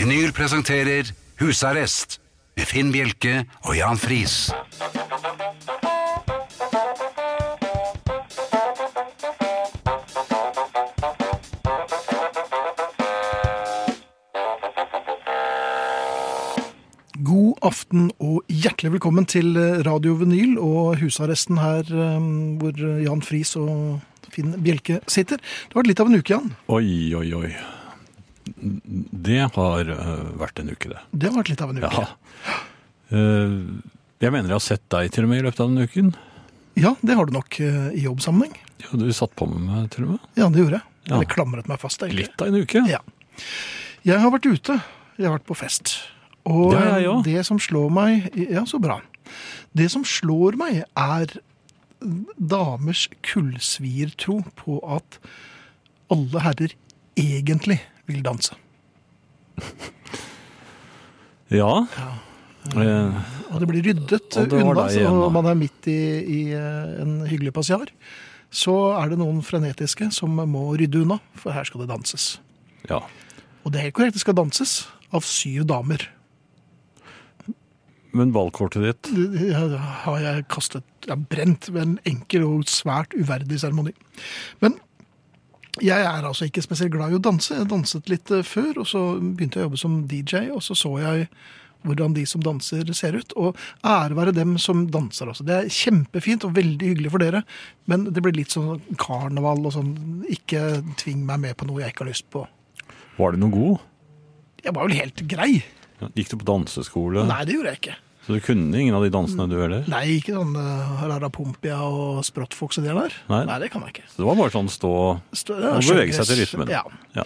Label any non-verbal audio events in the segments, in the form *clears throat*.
Vinyl presenterer Husarrest med Finn Bjelke og Jan Friis. God aften og hjertelig velkommen til Radio Vinyl og husarresten her eh, hvor Jan Friis og Finn Bjelke sitter. Det har vært litt av en uke, Jan. Oi, oi, oi. Det har øh, vært en uke, det. Det har vært litt av en uke. Ja. Eh, jeg mener jeg har sett deg til og med i løpet av den uken. Ja, det har du nok eh, i jobbsammenheng. Ja, du satt på med meg til og med. Ja, det gjorde jeg. Ja. Eller klamret meg fast, egentlig. Litt av en uke. Ja. Jeg har vært ute. Jeg har vært på fest. Og Det jeg også. det som slår meg Ja, så bra. Det som slår meg, er damers kullsviertro på at alle herrer egentlig vil danse. *laughs* Ja. Eh, Og det blir ryddet unna, da. man er midt i, i eh, en hyggelig passiar. Så er det noen frenetiske som må rydde unna, for her skal det danses. ja. Og det er helt korrekt, det skal danses av syv damer. Men valgkortet ditt Det har jeg kastet, jeg har brent ved en enkel og svært uverdig seremoni. Men jeg er altså ikke spesielt glad i å danse. Jeg danset litt eh, før, og så begynte jeg å jobbe som DJ, og så så jeg hvordan de som danser ser ut. Og ære være dem som danser også. Det er kjempefint og veldig hyggelig for dere, men det blir litt sånn karneval og sånn. Ikke tving meg med på noe jeg ikke har lyst på. Var du noe god? Jeg var vel helt grei. Gikk du på danseskole? Nei, det gjorde jeg ikke. Så du kunne ingen av de dansene du heller? Nei, ikke sånn uh, Rara Pompia og Sprottfox og de der. Nei. det kan jeg ikke. Så det var bare sånn stå Stå- og bevege seg til rytmen? Ja. Ja.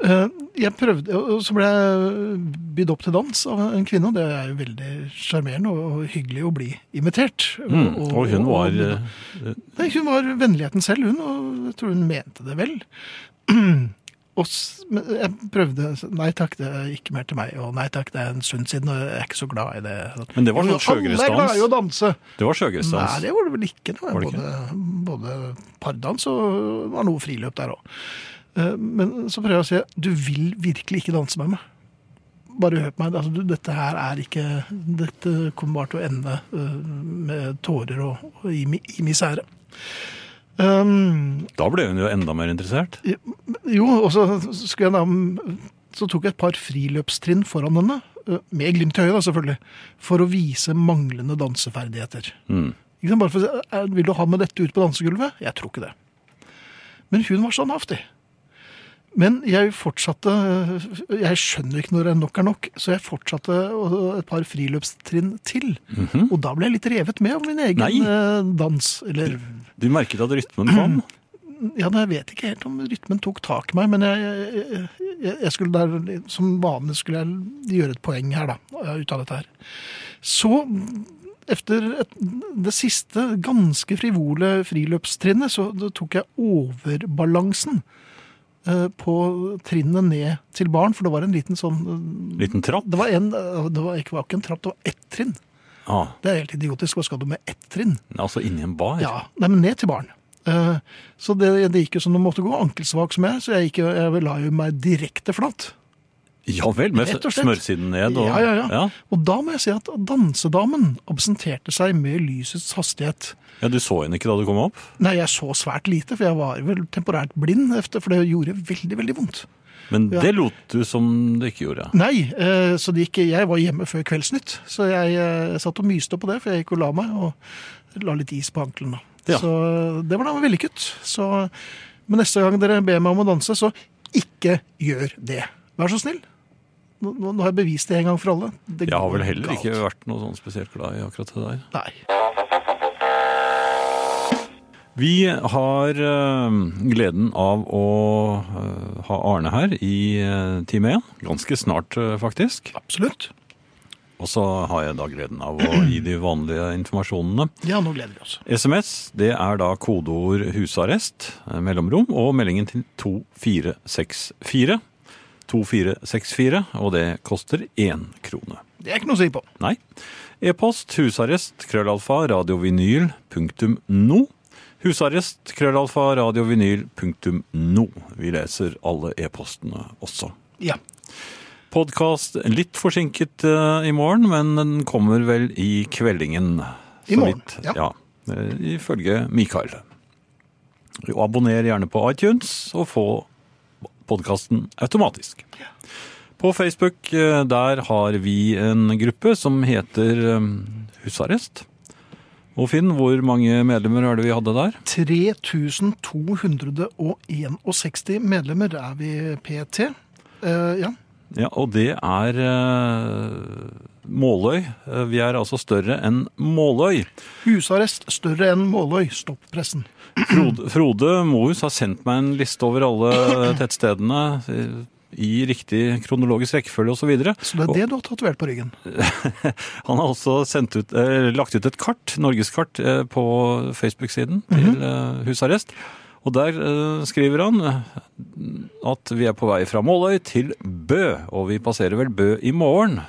Eh, Jeg prøvde, og så ble jeg bydd opp til dans av en kvinne, og det er jo veldig sjarmerende og hyggelig å bli invitert. Mm. Og hun var og- og, Nei, hun var vennligheten selv, hun, og jeg tror hun mente det vel. *clears throat* Og jeg prøvde Nei takk, det er ikke mer til meg. Og nei takk, det er en stund siden, og jeg er ikke så glad i det. Men det var sånn sjøgressdans? Alle er glad i å danse. Det var Nei, det var det vel ikke. Det var, det både, både pardans og var noe friløp der òg. Men så prøver jeg å si du vil virkelig ikke danse med meg. Bare hør på meg. Altså, du, dette her er ikke Dette kommer bare til å ende eh, med tårer og, og i, i misere. Um, Da ble hun jo enda mer interessert. jo, og så jeg da Så tok jeg et par friløpstrinn foran henne, eh, med glimt i øyet, selvfølgelig, for å vise manglende danseferdigheter. Mm. Bare for, «Eh, Vil du ha med dette ut på dansegulvet? Jeg tror ikke det. Men hun var standhaftig. Men jeg fortsatte Jeg skjønner ikke når nok er nok, så jeg fortsatte et par friløpstrinn til. Og da ble jeg litt revet med av min egen. Nei. eh, dans. Eller Du merket at rytmen kom? *clears throat* ja, jeg vet ikke helt om rytmen tok tak i meg, men jeg, jeg, jeg, skulle der, som vanlig skulle jeg gjøre et poeng her, da, ut av dette her. Så, efter et, det siste ganske frivole friløpstrinnet, så tok jeg overbalansen på trinnet ned til barn, for det var en liten sånn Liten trapp? Det var, en, det var ikke, var ikke en trapp, det var ett trinn. Ah, Det er helt idiotisk. Hva skal du med ett trinn? altså inni en bar? Ja, nei, men ned til barn. Eh, Så det, det gikk jo som det måtte gå, ankelsvak som jeg er, så jeg, gikk, jeg la jo meg direkte flatt. Ja vel, med smørsiden ned og Ja, ja, ja, ja. Og da må jeg si at dansedamen absenterte seg med lysets hastighet. Ja, Du så henne ikke da du kom opp? Nei, jeg så svært lite, for jeg var vel temporært blind, efter, for det gjorde veldig, veldig vondt. Men Ja. det lot du som det ikke gjorde. Nei, eh, så det gikk, jeg var hjemme før Kveldsnytt, så jeg, eh, satt og myste på det, for jeg gikk og la meg, og la litt is på ankelen. Ja. Så det var da vellykket. Så, men neste gang dere ber meg om å danse, så ikke gjør det. Vær så snill. Nå, har jeg bevist det en gang for alle. Det Jeg har vel heller galt. ikke vært noe sånn spesielt glad i akkurat det der. Nei. Vi har uh, gleden av å uh, ha Arne her i uh, time 1. Ganske snart, faktisk. Absolutt. Og så har jeg da gleden av å gi de vanlige informasjonene. Ja, nå gleder vi oss. SMS det er da kodeord 'husarrest', mellomrom, og meldingen til 2464. 2464, og det koster én krone. Det er ikke noe å si på. Nei. E-post husarrest krøllalfa radiovinyl punktum no. Husarrest krøllalfa radiovinyl punktum no. Vi leser alle e-postene også. Ja. Podkast litt forsinket uh, i morgen, men den kommer vel i kveldingen. I morgen, vidt. ja. ja. eh, Ifølge Mikael. Abonner gjerne på iTunes og få podkasten automatisk. På Facebook eh, der har vi en gruppe som heter eh, Husarrest. Og Finn, hvor mange medlemmer er det vi hadde der? 3261 medlemmer er vi PT. Uh, ja. Ja, og det er uh, Måløy. Eh, Vi er altså større enn Måløy. Husarrest større enn Måløy. Stopp pressen. Frode, Frode Mohus har sendt meg en liste over alle tettstedene i riktig kronologisk rekkefølge osv. Så så det er det du har tatovert på ryggen. *laughs* Han har også sendt ut, eh, lagt ut et kart, norgeskart, eh, på Facebook-siden til eh, husarrest. Og der eh, skriver han at vi er på vei fra Måløy til Bø, og vi passerer vel Bø i morgen.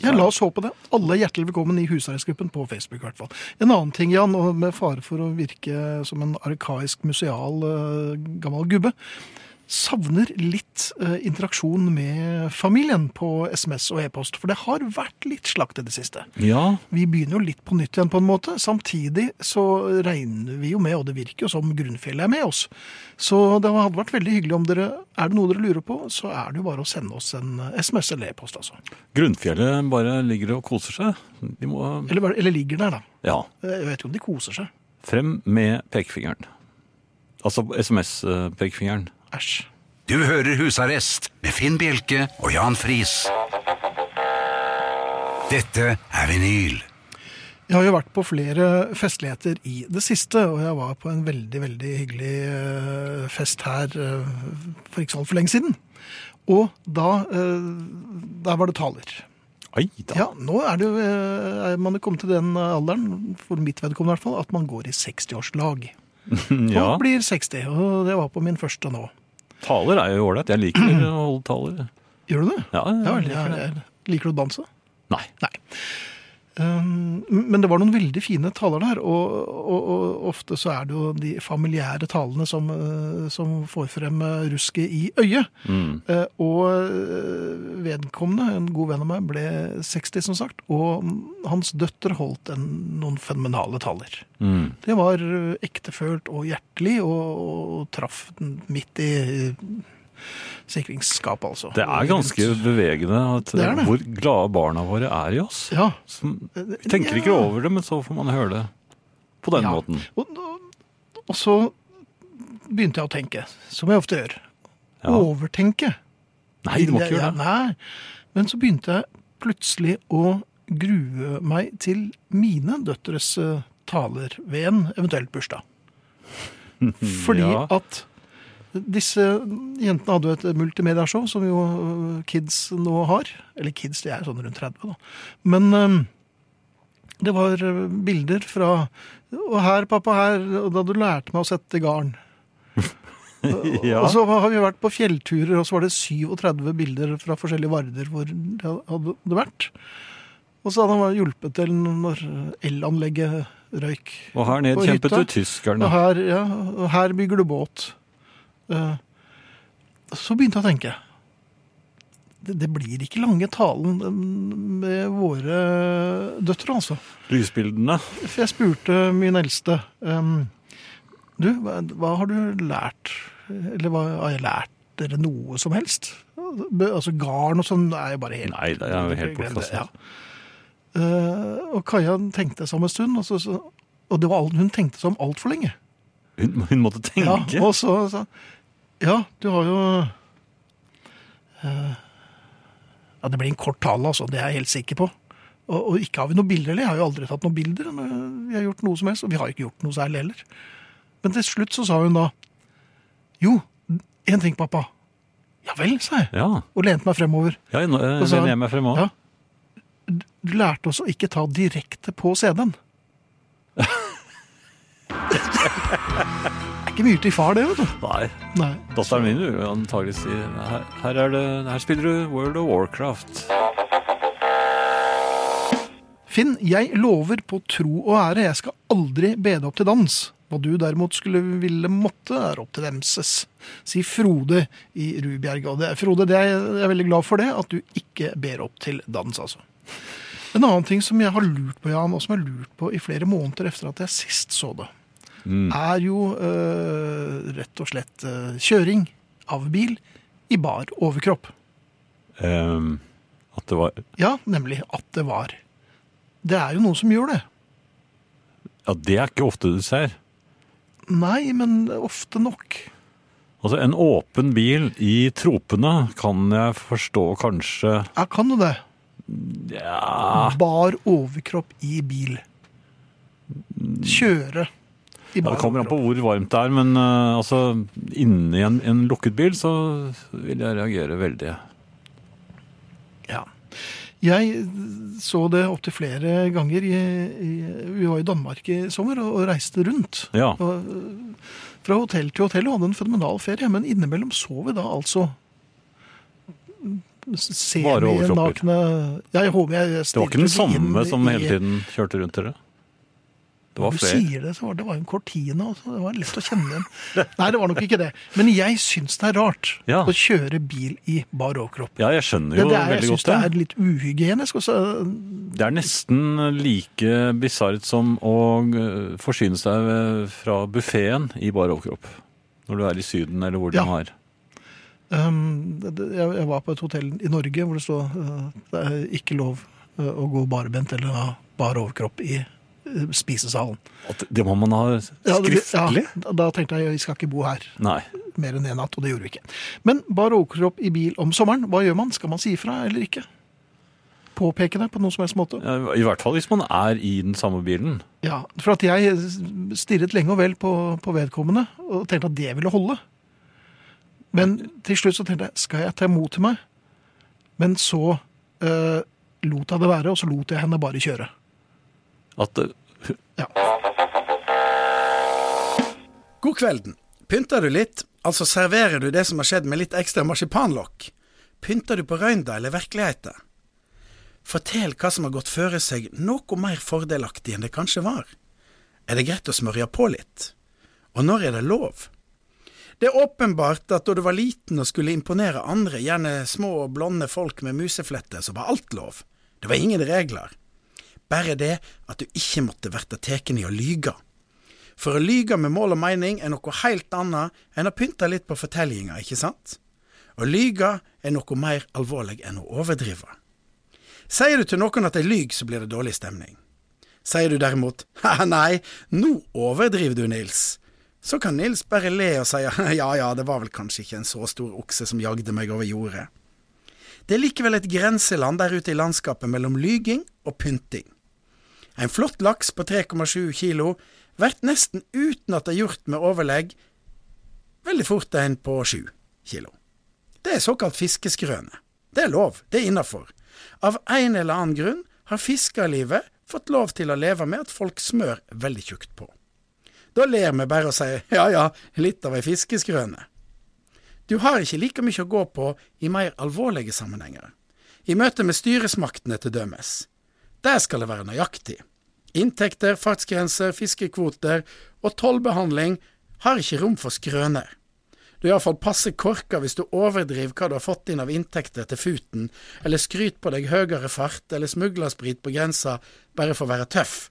Ja, La oss håpe det. Alle er hjertelig velkommen i husarrestgruppen på Facebook. hvert fall. En annen ting, Jan, med fare for å virke som en arkaisk museal eh, gammel gubbe, savner litt eh, interaksjon med familien på SMS og e-post. For det har vært litt slakt i det siste. Ja, Vi begynner jo litt på nytt igjen på en måte. Samtidig så regner vi jo med, og det virker jo som Grunnfjellet er med oss. Så det hadde vært veldig hyggelig om dere Er det noe dere lurer på, så er det jo bare å sende oss en SMS eller e-post, altså. Grunnfjellet bare ligger og koser seg. De må, Eller, eller ligger der, da. ja, Jeg vet jo om de koser seg. frem med pekefingeren. Altså SMS-pekefingeren. Æsj. Du hører Husarrest med Finn Bjelke og Jan Friis. Dette er vinyl. Jeg har jo vært på flere festligheter i det siste, og jeg var på en veldig, veldig hyggelig eh, fest her eh, for ikke så altfor lenge siden. Og da eh, Der var det taler. Oi da. Ja, nå er det jo er man er kommet til den alderen, for mitt vedkommende i hvert fall, at man går i 60-årslag. *laughs* Ja. Og blir 60, og det var på min første nå. Taler er jo ålreit. Jeg liker *clears throat* å holde taler. Gjør du det? Ja, Ja, jeg jeg, jeg liker du å danse? Nei. Nei. Um, men det var noen veldig fine taler der, og, og, og ofte så er det jo de familiære talene som, eh, som får frem eh, rusket i øyet. Mm. Eh, Og vedkommende, en god venn av meg, ble 60 som sagt, og mm, hans døtter holdt en, noen fenomenale taler. Mm. Det var ektefølt og hjertelig, og, og traff midt i sikringsskapet, altså. Det er ganske bevegende at, Det det. hvor glade barna våre er i oss. Ja. Som, vi tenker ikke over det, men så får man høre det på den Ja. måten. Og, og, og så begynte jeg å tenke, som jeg ofte gjør. Ja. Overtenke. Nei, du må ikke gjøre det. Nei. Men så begynte jeg plutselig å grue meg til mine døtres eh, taler ved en eventuell bursdag. *laughs* Fordi Ja. at disse jentene hadde jo et multimediashow, som jo øh, kids nå har. Eller kids, de er sånn rundt 30, da. Men øhm, det var øh, bilder fra Og her, pappa, her, og da du lærte meg å sette garn. *laughs* Ja. Og så har vi vært på fjellturer, og så var det 37 bilder fra forskjellige varder hvor det hadde vært. Og så hadde han hjulpet til når elanlegget røyk. Og her ned kjempet du tyskerne. Og her, ja, og her bygger du båt. Eh, Så begynte jeg å tenke det, det blir ikke lange talen med våre døtre, altså. Lysbildene. For jeg spurte min eldste Du, hva, hva har du lært? Eller hva, har jeg lært dere noe som helst? Altså Garn og sånn er jo bare helt Nei, det er jo helt bortkastet. ja. Eh, og Kaja tenkte seg om en stund, og, så, så, og det var alt, hun tenkte seg om altfor lenge. Hun, hun måtte Ja, og så sa Ja, du har jo uh, Ja, det blir en kort tale, altså. Det er jeg helt sikker på. Og, og ikke har vi noen bilder heller. Jeg har jo aldri tatt noen bilder. Men Vi har gjort noe som helst, og vi har ikke gjort noe særlig heller. Men til slutt så sa hun da Jo, én ting, pappa. Ja vel, sa jeg. Ja, Og lente meg fremover. ja nå eh, lener jeg meg fremover. Ja. Du lærte oss å ikke ta direkte på CD-en. *laughs* er ikke mye til far, det, vet du. Nei. Nei. Datteren min vil antagelig si her, her, er det, her spiller du World of Warcraft. Finn, jeg lover på tro og ære, jeg skal aldri be deg opp til dans. Hva du derimot skulle ville måtte, er opp til demses. Si Frode i Rubjerg. Og det, Frode, det er, jeg er veldig glad for det, at du ikke ber opp til dans, altså. En annen ting som jeg har lurt på, Jan, og som jeg har lurt på i flere måneder etter at jeg sist så det, er jo øh, rett og slett øh, kjøring av bil i bar overkropp. Um, at det var Ja, nemlig at det var. Det er jo noen som gjør det. Ja, det er ikke ofte du ser. Nei, men ofte nok. Altså, en åpen bil i tropene kan jeg forstå kanskje Ja, kan du det? Ja Bar overkropp i bil. Kjøre Ja, det kommer an på hvor varmt det er, men uh, altså, inni en, en lukket bil så vil jeg reagere veldig. Ja. Jeg så det opptil flere ganger. I, i, vi var i Danmark i sommer og, og reiste rundt. Ja. Og, øh, fra hotell til hotell og hadde en fenomenal ferie. Men innimellom så vi da altså overkropper. Ja, jeg håper jeg Det var ikke den samme som hele tiden kjørte rundt dere? Det var du sier det, så var det, det var en Cortina. Altså. Det var lett å kjenne igjen. Nei, det var nok ikke det. Men jeg syns det er rart Ja. å kjøre bil i bar overkropp. Ja, jeg skjønner jo det er, jeg veldig godt det det. er litt uhygienisk. Også. Det er nesten like bisart som å eh, forsyne seg fra buffeen i bar overkropp. Når du er i Syden, eller hvor de har. um, det- det- jeg, jeg var på et hotell i Norge hvor det står uh, det er ikke lov uh, å gå barbent eller ha bar overkropp i spisesalen. At Det må man ha Ja, det- skriftlig? Ja, da- tenkte jeg vi skal ikke bo her Nei. mer enn én natt, og det gjorde vi ikke. Men bar overkropp i bil om sommeren, hva gjør man? Skal man si ifra eller ikke? Påpeke det på noen som helst måte? Ja, I hvert fall hvis man er i den samme bilen. Ja, for at jeg stirret lenge og vel på, på vedkommende og tenkte at det ville holde. Men til slutt så tenkte jeg, skal jeg ta imot til meg? Men så øh, lot jeg det være, og så lot jeg henne bare kjøre. At eh, Ja. God kvelden. Pynter du litt, altså serverer du det som har skjedd med litt ekstra marsipanlokk? Pynter du på røynda eller virkeligheten? Fortell hva som har gått føre seg noe mer fordelaktig enn det kanskje var. Er det greit å smørje på litt? Og når er det lov? Det er åpenbart at da du var liten og skulle imponere andre, gjerne små blonde folk med musefletter, så var alt lov. Det var ingen regler. Bare det at du ikke måtte verte teken i å lyge. For å lyge med mål og mening er noe helt annet enn å pynte litt på fortellinga, ikke sant? Å lyge er noe mer alvorlig enn å overdrive. Sier du til noen at de lyver, så blir det dårlig stemning. Sier du derimot *laughs* ha nei, nå overdriver du, Nils, så kan Nils bare le og si ja ja, det var vel kanskje ikke en så stor okse som jagde meg over jordet. Det er likevel et grenseland der ute i landskapet mellom lyging og pynting. En flott laks på 3,7 kilo blir nesten uten at det er gjort med overlegg, veldig fort en på 7 kilo. Det er såkalt fiskeskrøne. Det er lov, det er innafor. Av en eller annen grunn har fiskerlivet fått lov til å leve med at folk smør veldig tjukt på. Da ler vi bare og sier ja ja, litt av ei fiskeskrøne. Du har ikke like mye å gå på i mer alvorlige sammenhenger. I møte med styresmaktene til dømes. Der skal det være nøyaktig. Inntekter, fartsgrenser, fiskekvoter og tollbehandling har ikke rom for skrøner. Du er iallfall passe korka hvis du overdriver hva du har fått inn av inntekter til futen, eller skryter på deg høyere fart eller smuglersprit på grensa bare for å være tøff.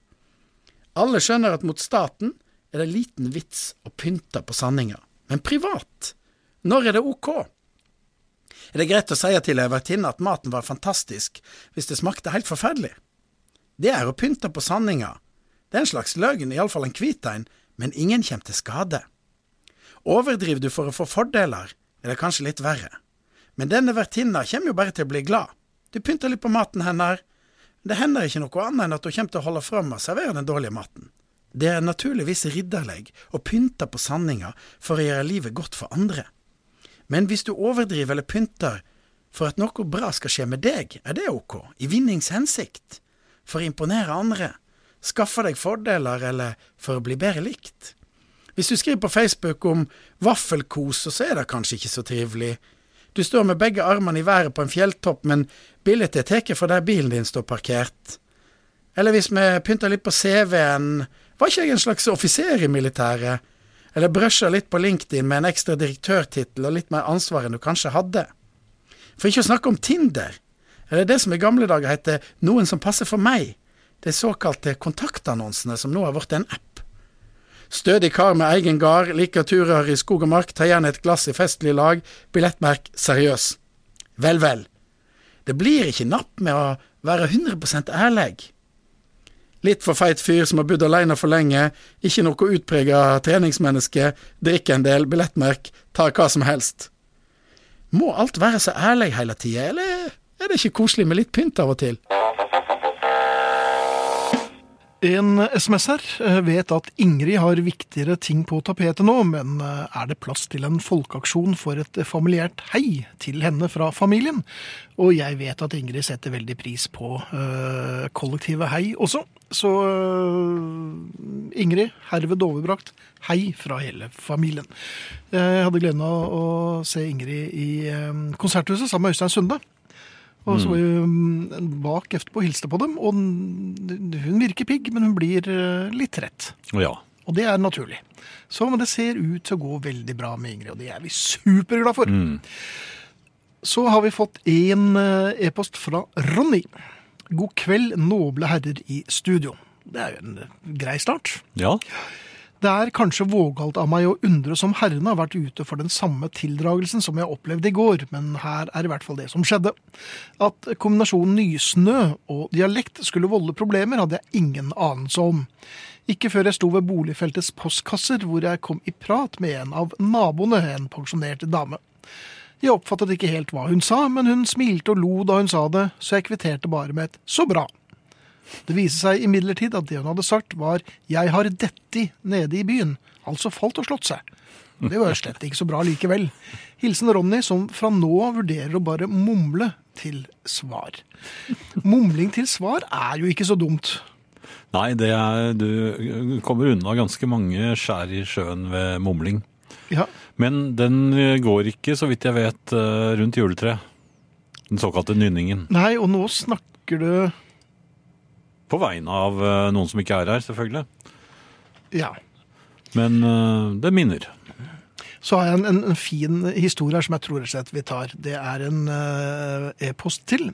Alle skjønner at mot staten er det liten vits å pynte på sanninga, men privat, når er det ok? Er det greit å si til ei vertinne at maten var fantastisk hvis det smakte helt forferdelig? Det er å pynte på sanninga. Det er en slags løgn, iallfall en hvit en, men ingen kommer til skade. Overdriver du for å få fordeler, er det kanskje litt verre. Men denne vertinna kommer jo bare til å bli glad. Du pynter litt på maten hennes. Det hender ikke noe annet enn at hun kommer til å holde fram og servere den dårlige maten. Det er naturligvis ridderlig å pynte på sanninga for å gjøre livet godt for andre. Men hvis du overdriver eller pynter for at noe bra skal skje med deg, er det ok, i vinningshensikt, for å imponere andre, skaffe deg fordeler eller for å bli bedre likt. Hvis du skriver på Facebook om vaffelkos, så er det kanskje ikke så trivelig. Du står med begge armene i været på en fjelltopp, men bildet er tatt fra der bilen din står parkert. Eller hvis vi pynter litt på CV-en Var ikke jeg en slags offiser i militæret? Eller brusha litt på LinkedIn med en ekstra direktørtittel og litt mer ansvar enn du kanskje hadde? For ikke å snakke om Tinder. Eller det som i gamle dager heter Noen som passer for meg. De såkalte kontaktannonsene som nå har blitt en app. Stødig kar med egen gard, liker turer i skog og mark, tar gjerne et glass i festlig lag, billettmerk seriøs. Vel, vel. Det blir ikke napp med å være 100 ærlig. Litt for feit fyr som har bodd alene for lenge, ikke noe utprega treningsmenneske, drikker en del, billettmerk, tar hva som helst. Må alt være så ærlig hele tida, eller er det ikke koselig med litt pynt av og til? En SMS-er eh, vet at Ingrid har viktigere ting på tapetet nå, men eh, er det plass til en folkeaksjon for et familiært hei til henne fra familien? Og jeg vet at Ingrid setter veldig pris på øh, kollektive hei også. Så øh, Ingrid, herved overbrakt hei fra hele familien. Jeg hadde gleden av å se Ingrid i Konserthuset sammen med Øystein Sunde. Og så var jo mm, bak etterpå og hilste på dem, og hun virker pigg, men hun blir eh, litt trett. Ja. Og det er naturlig. Så, men det ser ut til å gå veldig bra med Ingrid, og det er vi superglad for. Så har vi fått en eh, e-post fra Ronny. God kveld, noble herrer i studio. Det er jo en eh, grei start. Ja. Det er kanskje vågalt av meg å undres om herrene har vært ute for den samme tildragelsen som jeg opplevde i går, men her er i hvert fall det som skjedde. At kombinasjonen nysnø og dialekt skulle volde problemer, hadde jeg ingen anelse om. Ikke før jeg sto ved boligfeltets postkasser, hvor jeg kom i prat med en av naboene, en pensjonert dame. Jeg oppfattet ikke helt hva hun sa, men hun smilte og lo da hun sa det, så jeg kvitterte bare med et så bra. Det viste seg imidlertid at det hun hadde sagt var 'jeg har detti nede i byen', altså falt og slått seg. Det var slett ikke så bra likevel. Hilsen Ronny, som fra nå av vurderer å bare mumle til svar. Mumling til svar er jo ikke så dumt. Nei, det er, du kommer unna ganske mange skjær i sjøen ved mumling. Ja, Men den går ikke, så vidt jeg vet, eh, rundt juletreet. Den såkalte nynningen. Nei, og nå snakker du På vegne av eh, noen som ikke er her, selvfølgelig. Ja. Men eh, det minner. Så har jeg en, en, en fin historie her som jeg tror rett vi tar. Det er en eh, e-post til.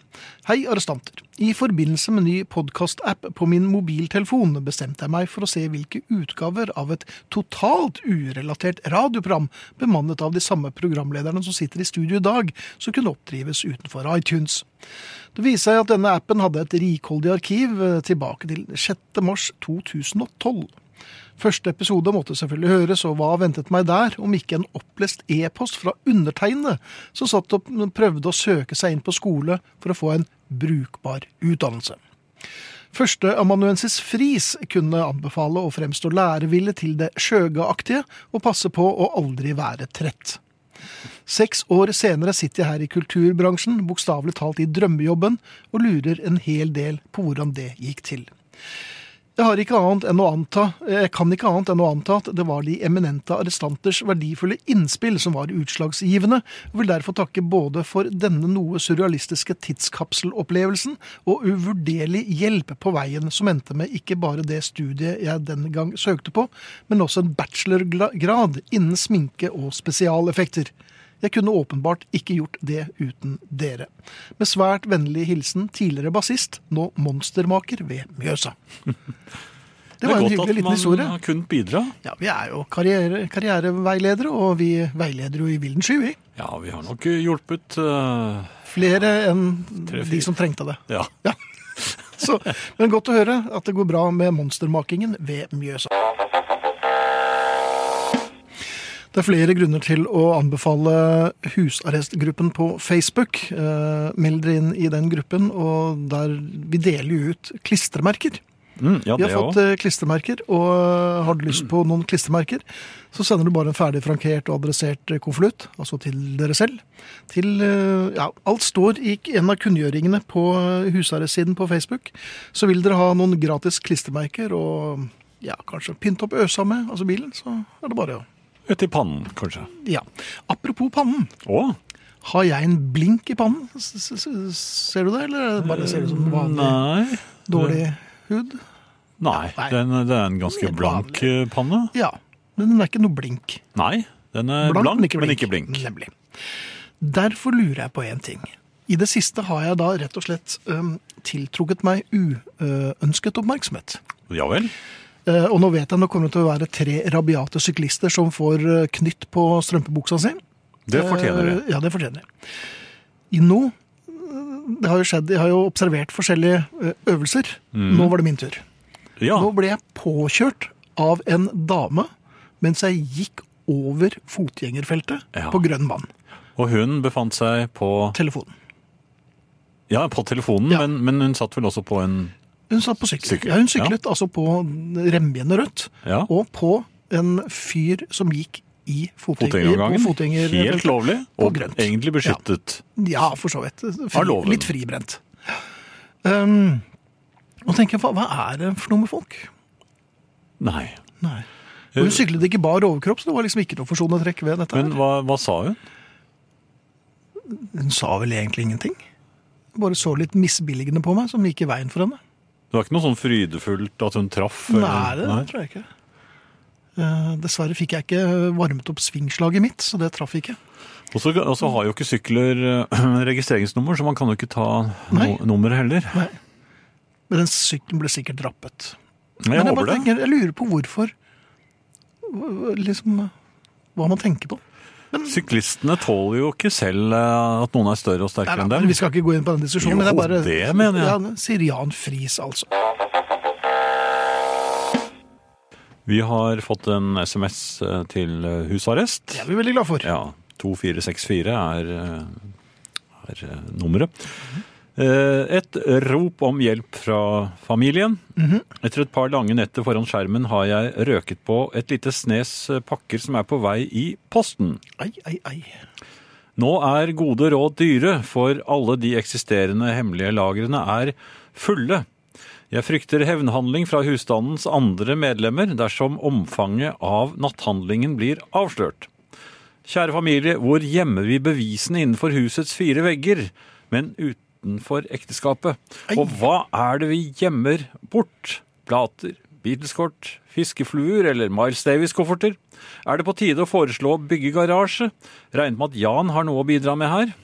Hei, arrestanter. I forbindelse med ny podkast-app på min mobiltelefon bestemte jeg meg for å se hvilke utgaver av et totalt urelatert radioprogram bemannet av de samme programlederne som sitter i studio i dag, som kunne oppdrives utenfor iTunes. Det viser seg at denne appen hadde et rikholdig arkiv eh, tilbake til 6. mars 2012. Første episode måtte selvfølgelig høres, og hva ventet meg der, om ikke en opplest e-post fra undertegnede, som satt og prøvde å søke seg inn på skole for å få en brukbar utdannelse. Førsteamanuensis Friis kunne anbefale å fremstå lærevillig til det skjøgeaktige, og passe på å aldri være trett. Seks år senere sitter jeg her i kulturbransjen, bokstavelig talt i drømmejobben, og lurer en hel del på hvordan det gikk til. Jeg, har ikke annet enn å anta, jeg kan ikke annet enn å anta at det var de eminente arrestanters verdifulle innspill som var utslagsgivende, og vil derfor takke både for denne noe surrealistiske tidskapselopplevelsen og uvurderlig hjelp på veien som endte med ikke bare det studiet jeg den gang søkte på, men også en bachelorgrad innen sminke og spesialeffekter. Jeg kunne åpenbart ikke gjort det uten dere. Med svært vennlig hilsen tidligere bassist, nå monstermaker ved Mjøsa. *laughs* Det var en hyggelig liten historie. at man har kunnet bidra. Ja, Vi er jo karriere, karriereveiledere, og vi veileder jo i villen sky, vi. Ja, vi har nok hjulpet uh, Flere enn de som trengte det. Ja. Ja. *laughs* Så, men godt å høre at det går bra med monstermakingen ved Mjøsa. Det er flere grunner til å anbefale husarrestgruppen på Facebook. Eh, meld dere inn i den gruppen, og der vi deler ut klistremerker. Mm, ja, Vi har fått òg. eh, klistremerker, og har du lyst på noen klistremerker, så sender du bare en ferdig frankert og adressert eh, konvolutt, altså til dere selv. Til, ja, alt står i en av kunngjøringene på husarrestsiden på Facebook. Så vil dere ha noen gratis klistremerker og ja, kanskje pynte opp øsa med, altså bilen, så er det bare å Et i pannen, kanskje. Ja. Apropos pannen. Å? Har jeg en blink i pannen? S -s -s Ser du det, eller bare ser det som en vanlig Nei. dårlig hud. Nei, Nei. Den, det er en ganske blank eh, panne. Ja, men den er ikke noe blink. Nei, den er blank, men ikke blink. Nemlig. Derfor lurer jeg på én ting. I det siste har jeg da rett og slett um, tiltrukket meg uønsket oppmerksomhet. Ja vel? Eh, og nå vet jeg nå kommer det til å være tre rabiate syklister som får eh, knytt på strømpebuksa si. Det fortjener de. Eh, Ja, det fortjener de. Nå det har jo skjedd, Jeg har jo observert forskjellige øvelser. Mm. Nå var det min tur. Ja, Nå ble jeg påkjørt av en dame mens jeg gikk over fotgjengerfeltet Ja. på grønn vann. og hun befant seg på, Telefonen. ja, på telefonen, Ja. men, men hun satt vel også på en Hun satt på sykkel. Sykkel, Ja, hun syklet altså på rembeinet rødt, Ja. og på en fyr som gikk i fotgjenger, fotgjengergangen. på. Helt lovlig, og grønt. egentlig beskyttet. Ja, for så vidt. Fri, litt fribrent. Um, og tenker jeg, hva, hva er det for noe med folk? Nei. Nei. Og hun syklet ikke bar overkropp, så det var liksom ikke noe forsonende trekk ved dette. Men hva, hva sa hun? Hun sa vel egentlig ingenting. Bare så litt misbilligende på meg, som gikk i veien for henne. Det var ikke noe sånn frydefullt at hun traff? Nei, det nei? tror jeg ikke. Eh, dessverre fikk jeg ikke varmet opp svingslaget mitt, så det traff ikke. Og så har jo ikke sykler eh, *clears throat* registreringsnummer, så man kan jo ikke ta no nummeret heller. Nei. Men den sykkelen ble sikkert drappet. Jeg Men jeg, bare det. tenker, jeg lurer på hvorfor Liksom Hva man tenker på. Syklistene tåler jo ikke selv eh, at noen er større og sterkere enn men dem. vi skal ikke gå inn på den diskusjonen. Jo, men jeg bare, det mener jeg. Ja, Jan Friis, altså. Vi har fått en SMS eh, til eh, husarrest. Det er vi veldig glad for. Ja, 2464 er, er nummeret. nummeret. Eh, Et rop om hjelp fra familien. Etter et par lange netter foran skjermen har jeg røket på et lite snes eh, pakker som er på vei i posten. Ai, ai, ai. Nå er gode råd dyre, for alle de eksisterende hemmelige lagrene er fulle. Jeg frykter hevnhandling fra husstandens andre medlemmer dersom omfanget av natthandlingen blir avslørt. Kjære familie, hvor gjemmer vi bevisene innenfor husets fire vegger, men utenfor ekteskapet? Og hva er det vi gjemmer bort? Plater, Beatles-kort, fiskefluer eller Miles Davis-kofferter? Er det på tide å foreslå å bygge garasje? Regnet med at Jan har noe å bidra med her?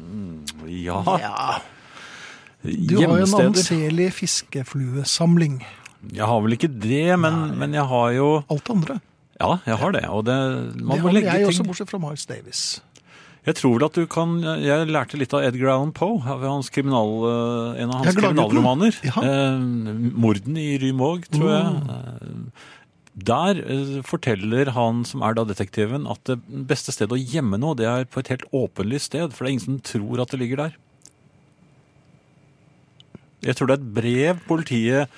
Mm, ja, Ja, du har jo en anselig fiskefluesamling. Jeg har vel ikke det, men, men jeg har jo Alt andre. Ja, jeg har det. Og det, man Det har jeg også, bortsett fra Miles Davis. Jeg tror vel at du kan Jeg lærte litt av Edgar Allan Poe, hans kriminal, eh, en av hans er kriminalromaner. Ja. Eh, 'Morden i Rymog', tror jeg. Mm. Eh, Der eh, forteller han som er da detektiven, at det beste stedet å gjemme noe, det er på et helt åpenlyst sted, for det er ingen som tror at det ligger der. Jeg tror det er et brev politiet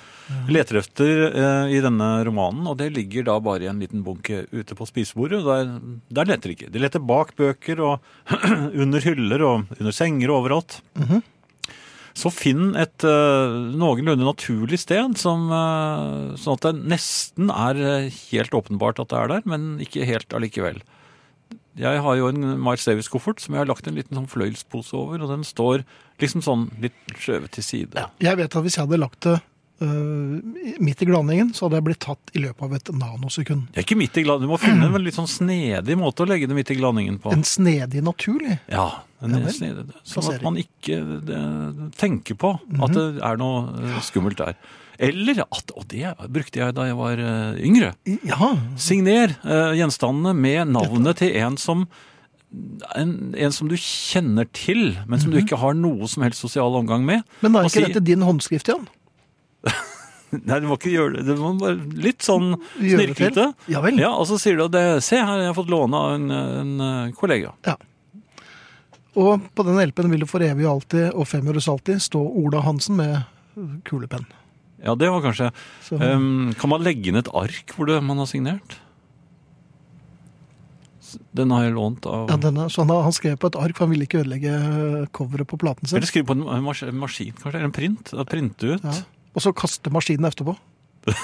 leter etter eh, i denne romanen, og det ligger da bare i en liten bunke ute på spisebordet. Der, der leter de ikke. De leter bak bøker og *clears throat* under hyller og under senger og overalt. Så finn et eh, noenlunde naturlig sted, som, eh, sånn at det nesten er eh, helt åpenbart at det er der, men ikke helt allikevel. Jeg har jo en Miles Davis-koffert som jeg har lagt en liten sånn fløyelspose over, og den står liksom sånn litt skjøvet til side. Jeg vet at hvis jeg hadde lagt det midt i glanningen, så hadde jeg blitt tatt i løpet av et nanosekund. Det er ikke midt i glanningen, Du må finne en litt sånn snedig måte å legge det midt i glanningen på. En snedig naturlig. Ja, en Ja snedig, sånn at man ikke det, tenker på at det er noe eh, skummelt der. Eller at, og det brukte jeg da jeg var eh, yngre, Ja, signer uh, gjenstandene med navnet til en som en, en som du kjenner til, men som du ikke har noe som helst sosial omgang med. men da er ikke si- dette din håndskrift igjen? *laughs* Nei, du må ikke gjøre det. Du må bare litt sånn snirklete. Ja vel. Ja, og så sier du at det, se her, jeg har fått låne av en, en eh, kollega. Ja. Og på den LP-en vil det for evig og alltid og fem øres alltid stå Ola Hansen med kulepenn. Ja, det var kanskje Så, um, Kan man legge inn et ark hvor det, man har signert? Den har jeg lånt av ja, denne, så han, han skrev på et ark, for han ville ikke ødelegge coveret på platen sin. Eller skrive på en mas maskin, kanskje? Eller en print? Printe ut? Ja. Og så kaste maskinen etterpå. *laughs*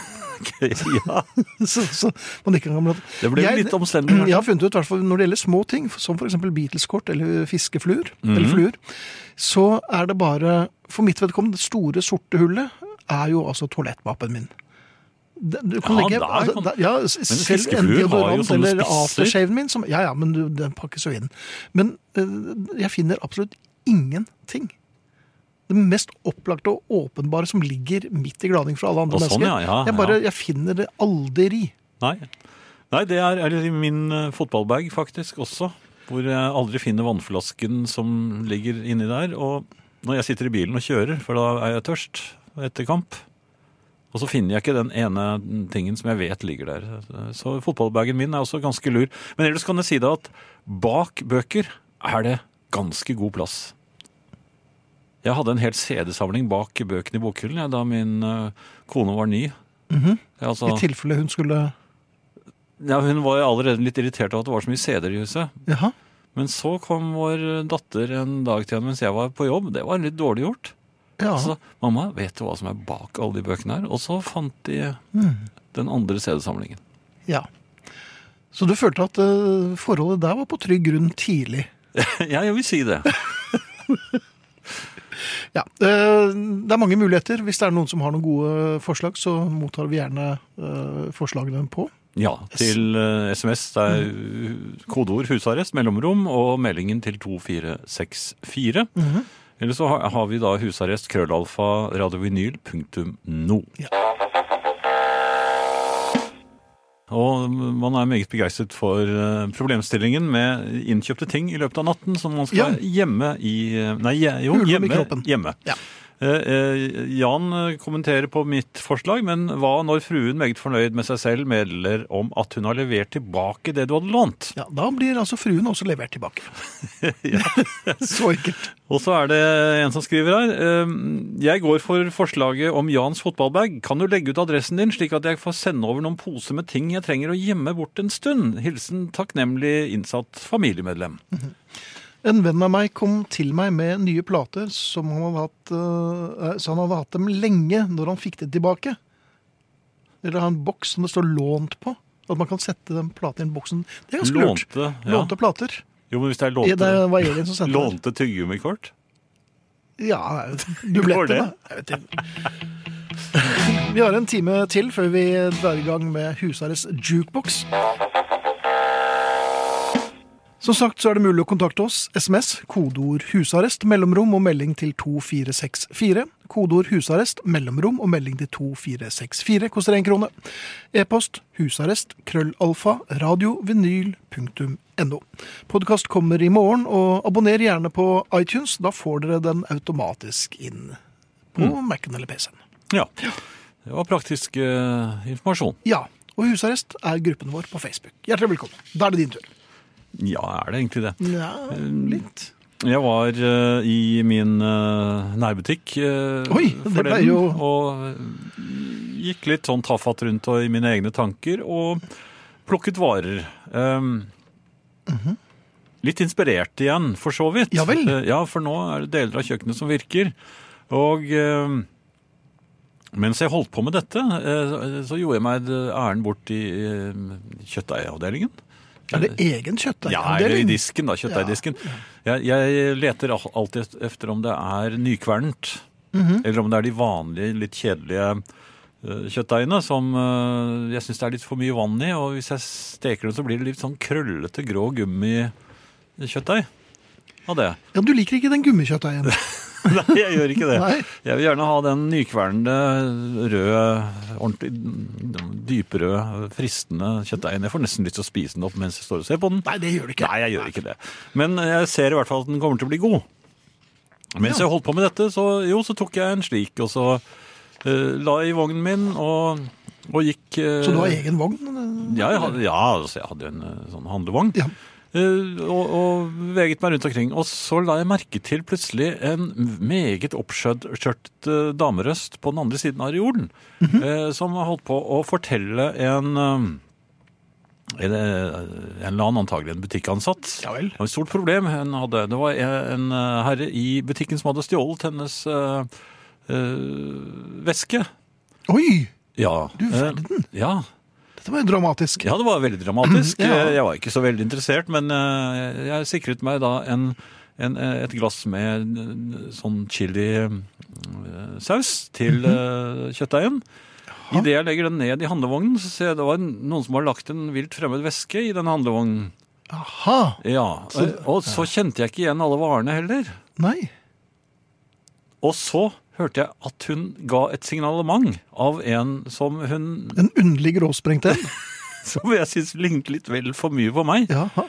ja. *laughs* så, så man ikke kan Det ble Jeg- litt omstendelig. Jeg har funnet ut, hvert når det gjelder små ting, som f.eks. Beatles-kort eller fiskefluer, Mhm. eller fluer, så er det bare For mitt vedkommende, det store, sorte hullet er jo altså toalettmappen min. Det- Du kan Ja, legge, der altså, der- ja, Men fiskefluer har jo sånne spisser. min som, Ja, ja, men du, den pakkes jo inn. Men uh, jeg finner absolutt ingenting. Det mest opplagte og åpenbare som ligger midt i glading fra alle andre Og sånn, mennesker. ja, ja, jeg, bare, jeg finner det aldri. Nei. Nei, det er, er i min eh, fotballbag faktisk også. Hvor jeg aldri finner vannflasken som ligger inni der. Og når jeg sitter i bilen og kjører, for da er jeg tørst etter kamp. Og så finner jeg ikke den ene tingen som jeg vet ligger der. Så fotballbagen min er også ganske lur. Men ellers kan jeg si deg at bak bøker er det ganske god plass. Jeg hadde en hel CD-samling bak bøkene i bokhyllen jeg, da min eh, kone var ny. Jeg, altså, I tilfelle hun skulle ja, hun var allerede litt irritert av at det var så mye CD-er i huset. Jaha. Men så kom vår datter en dag til henne mens jeg var på jobb. Det var litt dårlig gjort. Ja. Så mamma, vet du hva som er bak alle de bøkene her? Og så fant de den andre CD-samlingen. ja. Så du følte at uh, forholdet der var på trygg grunn tidlig? *laughs* ja, jeg vil si det. *laughs* Ja, eh, Det er mange muligheter. Hvis det er noen som har noen gode forslag, så mottar vi gjerne eh, forslagene på. Ja, til eh, SMS. Det er kodeord 'husarrest', mellomrom og meldingen til 2464. Eller så har, vi da husarrest krøllalfa radiovinyl.no. Ja. Og man er meget begeistret for eh, problemstillingen med innkjøpte ting i løpet av natten som man skal hjemme i eh, Nei, jo, hjemme. hjemme. Ja. Eh, eh, Jan kommenterer på mitt forslag, men hva når fruen meget fornøyd med seg selv meddeler om at hun har levert tilbake det du hadde lånt? Ja, Da blir altså fruen også levert tilbake. *laughs* *laughs* Så enkelt. Og så er det en som skriver her. eh, Jeg går for forslaget om Jans fotballbag. Kan du legge ut adressen din, slik at jeg får sende over noen poser med ting jeg trenger å gjemme bort en stund? Hilsen takknemlig innsatt familiemedlem. *laughs* En venn av meg kom til meg med nye plater som han hadde hatt, eh, så han hadde hatt dem lenge når han fikk det tilbake. Eller har en boks som det står 'lånt' på. At man kan sette den platen i en boksen. Det er ganske lurt. Lånte, ja. Plater. Jo, men hvis det er lånte, Det var Elin som sendte *laughs* lånte tyggegummikort? Ja, dubletter, da. *laughs* Vi har en time til før vi drar i gang med husarrest jukebox. Som sagt så er det mulig å kontakte oss. SMS, kodeord 'husarrest', mellomrom og melding til 2464. Kodeord 'husarrest', mellomrom og melding til 2464 koster én krone. E-post husarrest krøllalfa radiovinyl.no. Podkast kommer i morgen, og abonner gjerne på iTunes. Da får dere den automatisk inn på Mac-en eller PC-en. Ja. Det var praktisk uh, informasjon. Ja, og husarrest er gruppen vår på Facebook. Hjertelig velkommen. Da er det din tur. Ja, er det egentlig det? Ja, litt. Jeg var uh, i min uh, nærbutikk uh, Oi, det ble jo- og eh, gikk litt sånn tafatt rundt og i mine egne tanker og plukket varer. Um, Litt inspirert igjen, for så vidt. Ja vel. Eh, ja, for nå er det deler av kjøkkenet som virker. Og eh, mens jeg holdt på med dette, eh, så gjorde jeg meg æren bort i kjøttdeigavdelingen. Er det egen kjøttdeig? Ja, eller i disken, da. Kjøttdeigdisken. Jeg, jeg leter alltid efter om det er nykvernet. Mm -hmm. Eller om det er de vanlige, litt kjedelige eh, kjøttdeigene som eh, jeg syns det er litt for mye vann i. Og hvis jeg steker dem, så blir det litt sånn krøllete, grå gummikjøttdeig av det. Ja, Du liker ikke den gummikjøttdeigen? *laughs* *laughs* Nei, jeg gjør ikke det. Nei. Jeg vil gjerne ha den nykvernende, røde, ordentlig dyprøde, fristende kjøttdeigen. Jeg får nesten lyst til å spise den opp mens jeg står og ser på den. Nei, det gjør du ikke. Nei, jeg gjør ikke det. Men jeg ser i hvert fall at den kommer til å bli god. Mens Ja. jeg holdt på med dette, så, jo, så tok jeg en slik, og så uh, la jeg i vognen min og, og gikk eh, Så du har egen vogn? Ja, jeg hadde, ja altså, jeg hadde en eh, sånn handlevogn. Ja. Eh, og, og veget meg rundt omkring. Og så la jeg merke til plutselig en meget oppskjørt eh, damerøst på den andre siden av jorden, Mhm. eh, som holdt på å fortelle en en, en eller annen, antagelig en butikkansatt. Ja vel. Det var et stort problem hun hadde. Det var en herre i butikken som hadde stjålet hennes øh, øh, veske. Oi! Ja. Du verden. Ja. Dette var jo dramatisk. Ja, det var veldig dramatisk. *clears throat* Ja. Jeg var ikke så veldig interessert, men eh, jeg sikret meg da en, en, et glass med eh, sånn chili eh, til eh, kjøttdeigen. Idet jeg legger den ned i handlevognen, så ser jeg det var noen som har lagt en vilt fremmed væske i den handlevognen. Aha. Ja, og, og så kjente jeg ikke igjen alle varene heller. Nei. Og så hørte jeg at hun ga et signalement av en som hun En underlig gråsprengt en. *laughs* Som jeg syns lignet litt vel for mye på meg. Jaha.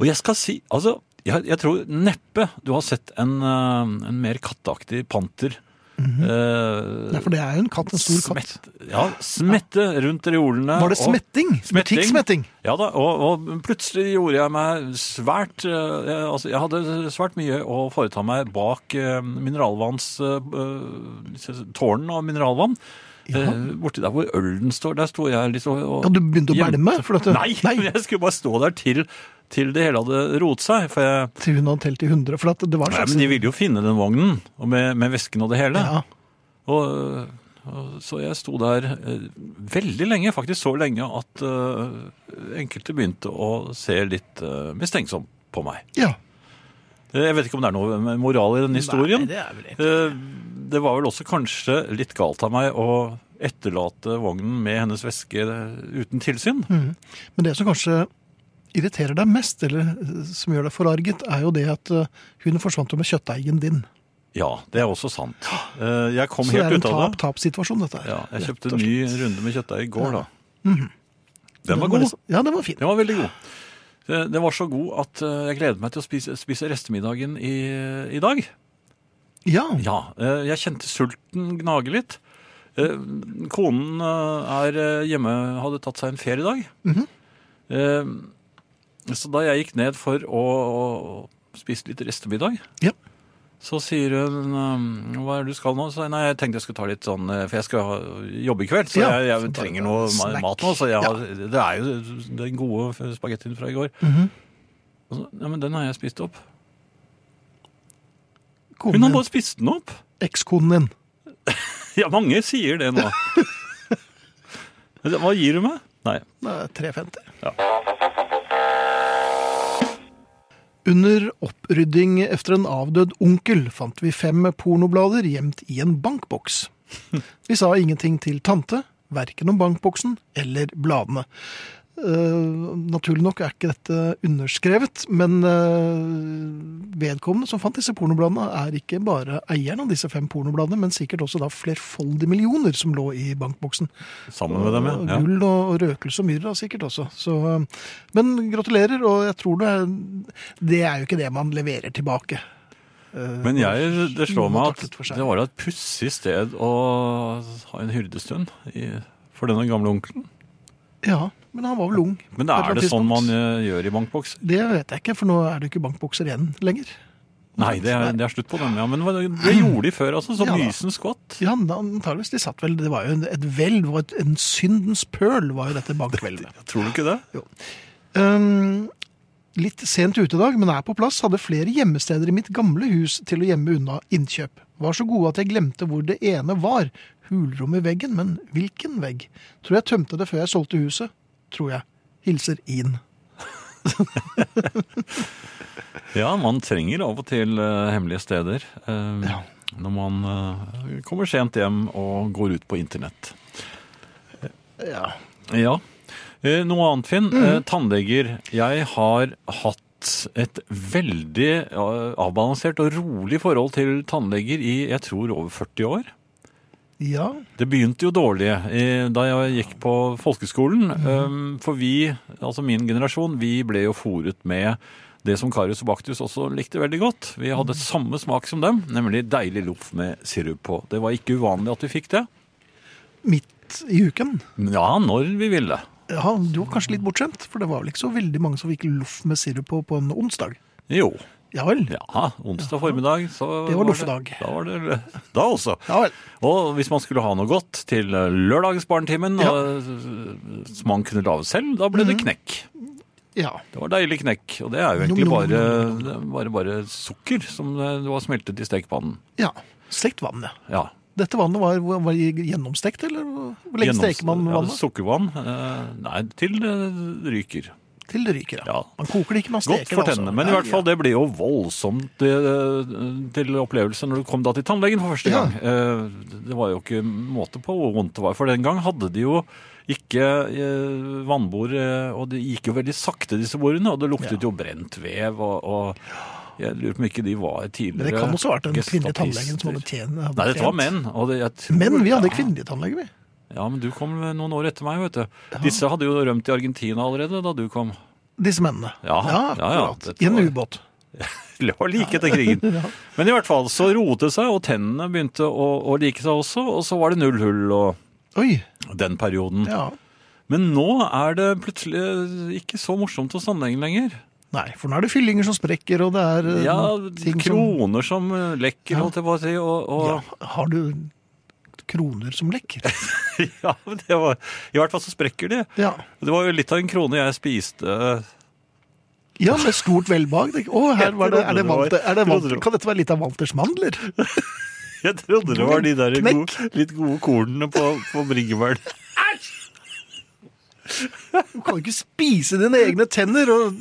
Og jeg skal si Altså, jeg, jeg tror neppe du har sett en, eh, en mer katteaktig panter. Eh, Nei, for det er jo en katt, en stor katt. ja, smette rundt reolene. Var det smetting? Smetting. Butikksmetting? Ja da, og, og plutselig gjorde jeg meg svært uh, jeg- Altså, jeg hadde svært mye å foreta meg bak uh, mineralvanns Tårnen av mineralvann. Ja. borti der hvor ølen står, der sto jeg litt og, og Ja, du begynte å bælme? Nei, Nei, *laughs* jeg skulle bare stå der til, til det hele hadde roet seg. For jeg, Til hun hadde telt til 100. For at det var en nei, men de ville jo finne den vognen, og med, med vesken og det hele. ja. Og, og, så jeg sto der eh, veldig lenge, faktisk så lenge at eh, enkelte begynte å se litt uh, mistenksomt på meg. ja. Eh, Jeg vet ikke om det er noe moral i denne historien. Nei, det er vel ikke. Eh, Det var vel også kanskje litt galt av meg å etterlate vognen med hennes veske uten tilsyn. Men det som kanskje irriterer deg mest, eller eh, som gjør deg forarget, er jo det at eh, hun forsvant jo med kjøttdeigen din. Ja, det er også sant. Eh, Jeg kom Så det er en ut tap-tap-situasjon, dette her. Ja, jeg kjøpte en ny runde med kjøttdeig i går, da. Mhm. Den var god. liksom- Ja, den var fin. Den var veldig god. Det- Den var så god at jeg gleder meg til å spise, spise restemiddagen i, i dag. Ja. Ja, jeg kjente sulten gnage litt. Konen er hjemme, hadde tatt seg en ferie i dag. Mhm. Eh, Så da jeg gikk ned for å, å spise litt restemiddag, Ja. så sier hun eh, hva er det du skal nå? Så nei, jeg tenkte jeg skulle ta litt sånn, eh, for jeg skal jobbe i kveld, så Ja, jeg, jeg trenger noe snack. mat nå. Så jeg, Ja. det er jo den gode spagettien fra i går. Mm -hmm. så, ja, men den har jeg spist opp. Konen Hun har bare spist den opp. Ekskonen din. *laughs* Ja, mange sier det nå. *laughs* Hva gir du meg? Nei. Er 350. Ja. Under opprydding efter en avdød onkel fant vi fem pornoblader gjemt i en bankboks. Vi sa ingenting til tante, verken om bankboksen eller bladene. Eh, naturlig nok er ikke dette underskrevet, men eh, vedkommende som fant disse pornobladene, er ikke bare eieren av disse fem pornobladene, men sikkert også da flerfoldige millioner som lå i bankboksen. Sammen med dem, ja. ja. Gull og og røkelse og myrra sikkert også. Så, eh, men gratulerer, og jeg tror det er, det er jo ikke det man leverer tilbake. Men jeg, det slår meg at det var et pussig sted å ha en hyrdestund i, for denne gamle onkelen. Ja, men han var vel ung. Men er det sånn man eh, gjør i bankbokser? Det vet jeg ikke, for nå er det ikke bankbokser igjen lenger. Nei, det er, det er slutt på den. ja. Men det gjorde de før, altså. Så Ja mysen skvatt. Ja, antageligvis. De satt vel, det var jo et hvelv, og et- en syndens pøl var jo dette bankhvelvet. *laughs* Tror du ikke det? Um, litt sent ute i dag, men er på plass, hadde flere gjemmesteder i mitt gamle hus til å gjemme unna innkjøp. Var så gode at jeg glemte hvor det ene var. Hulrom i veggen, men hvilken vegg? Tror jeg tømte det før jeg solgte huset. Tror jeg. Hilser Inn. *laughs* Ja, man trenger av og til uh, hemmelige steder. Uh, Ja. Når man uh, kommer sent hjem og går ut på internett. Ja. Ja. Noe annet, Finn. Mm. Tannleger. Jeg har hatt et veldig avbalansert og rolig forhold til tannleger i jeg tror over 40 år. Ja. Det begynte jo dårlig da jeg gikk på folkeskolen. Eh, For vi, altså min generasjon, vi ble jo fòret med det som Karius og Baktus også likte veldig godt. Vi hadde mm. samme smak som dem, nemlig deilig loff med sirup på. Det var ikke uvanlig at vi fikk det. Midt i uken. Ja, når vi ville. Ja, du var kanskje litt bortskjemt, for det var vel ikke så veldig mange som fikk loff med sirup på på en onsdag. Jo. Ja vel. Ja, onsdag formiddag. Så Det var loffedag. Da var det da også. Ja vel. Og hvis man skulle ha noe godt til eh, lørdagsbarnetimen, Ja. og, som man kunne lage selv, da ble det knekk. Ja. Det var deilig knekk, og det er jo egentlig nom, bare, nom, bare, bare sukker som du det var smeltet i stekepannen. ja. Stekt vann, ja. Ja. Dette vannet var, var gjennomstekt, eller hvor lenge steker man ja, vannet? sukkervann. eh, nei, til det ryker. Til det ryker, ja. Ja. Man koker det ikke, man Godt steker for det. altså. tennene, men i hvert fall det ble jo voldsomt eh, til opplevelse når du kom da til tannlegen for første Ja. gang. Eh, Det var jo ikke måte på hvor vondt det var, for den gang hadde de jo ikke vannbord, og det gikk jo veldig sakte disse bordene, og det luktet jo brent vev, og, og jeg lurer på om ikke de var tidligere Men det kan også ha vært den kvinnelige tannlegen som hadde tjent. Nei, dette var menn. Det, tror, Men vi hadde ja. kvinnelige tannleger, vi. Ja, men du kom noen år etter meg, vet du. Disse hadde jo rømt i Argentina allerede da du kom. Disse mennene. Ja, ja, ja, akkurat. I en ubåt. *laughs* Like etter krigen. *laughs* Men i hvert fall så roet det seg, og tennene begynte å, å like seg også, og så var det null hull og Oi. den perioden. Ja. Men nå er det plutselig ikke så morsomt hos tannlegen lenger. Nei, for nå er det fyllinger som sprekker, og det er eh, Ja, ting som kroner som lekker, holdt jeg på å si, og, og ja, Har du kroner som lekker? *laughs* ja, men det var, i hvert fall så sprekker de. Ja. Det var jo litt av en krone jeg spiste. ja, med stort velbehag. Å, her var det, er det Walter, er det Walter, kan dette være litt av Walters mandler? *laughs* Jeg trodde det var de der gode, litt gode kornene på, på bringebær. Du kan jo ikke spise dine egne tenner og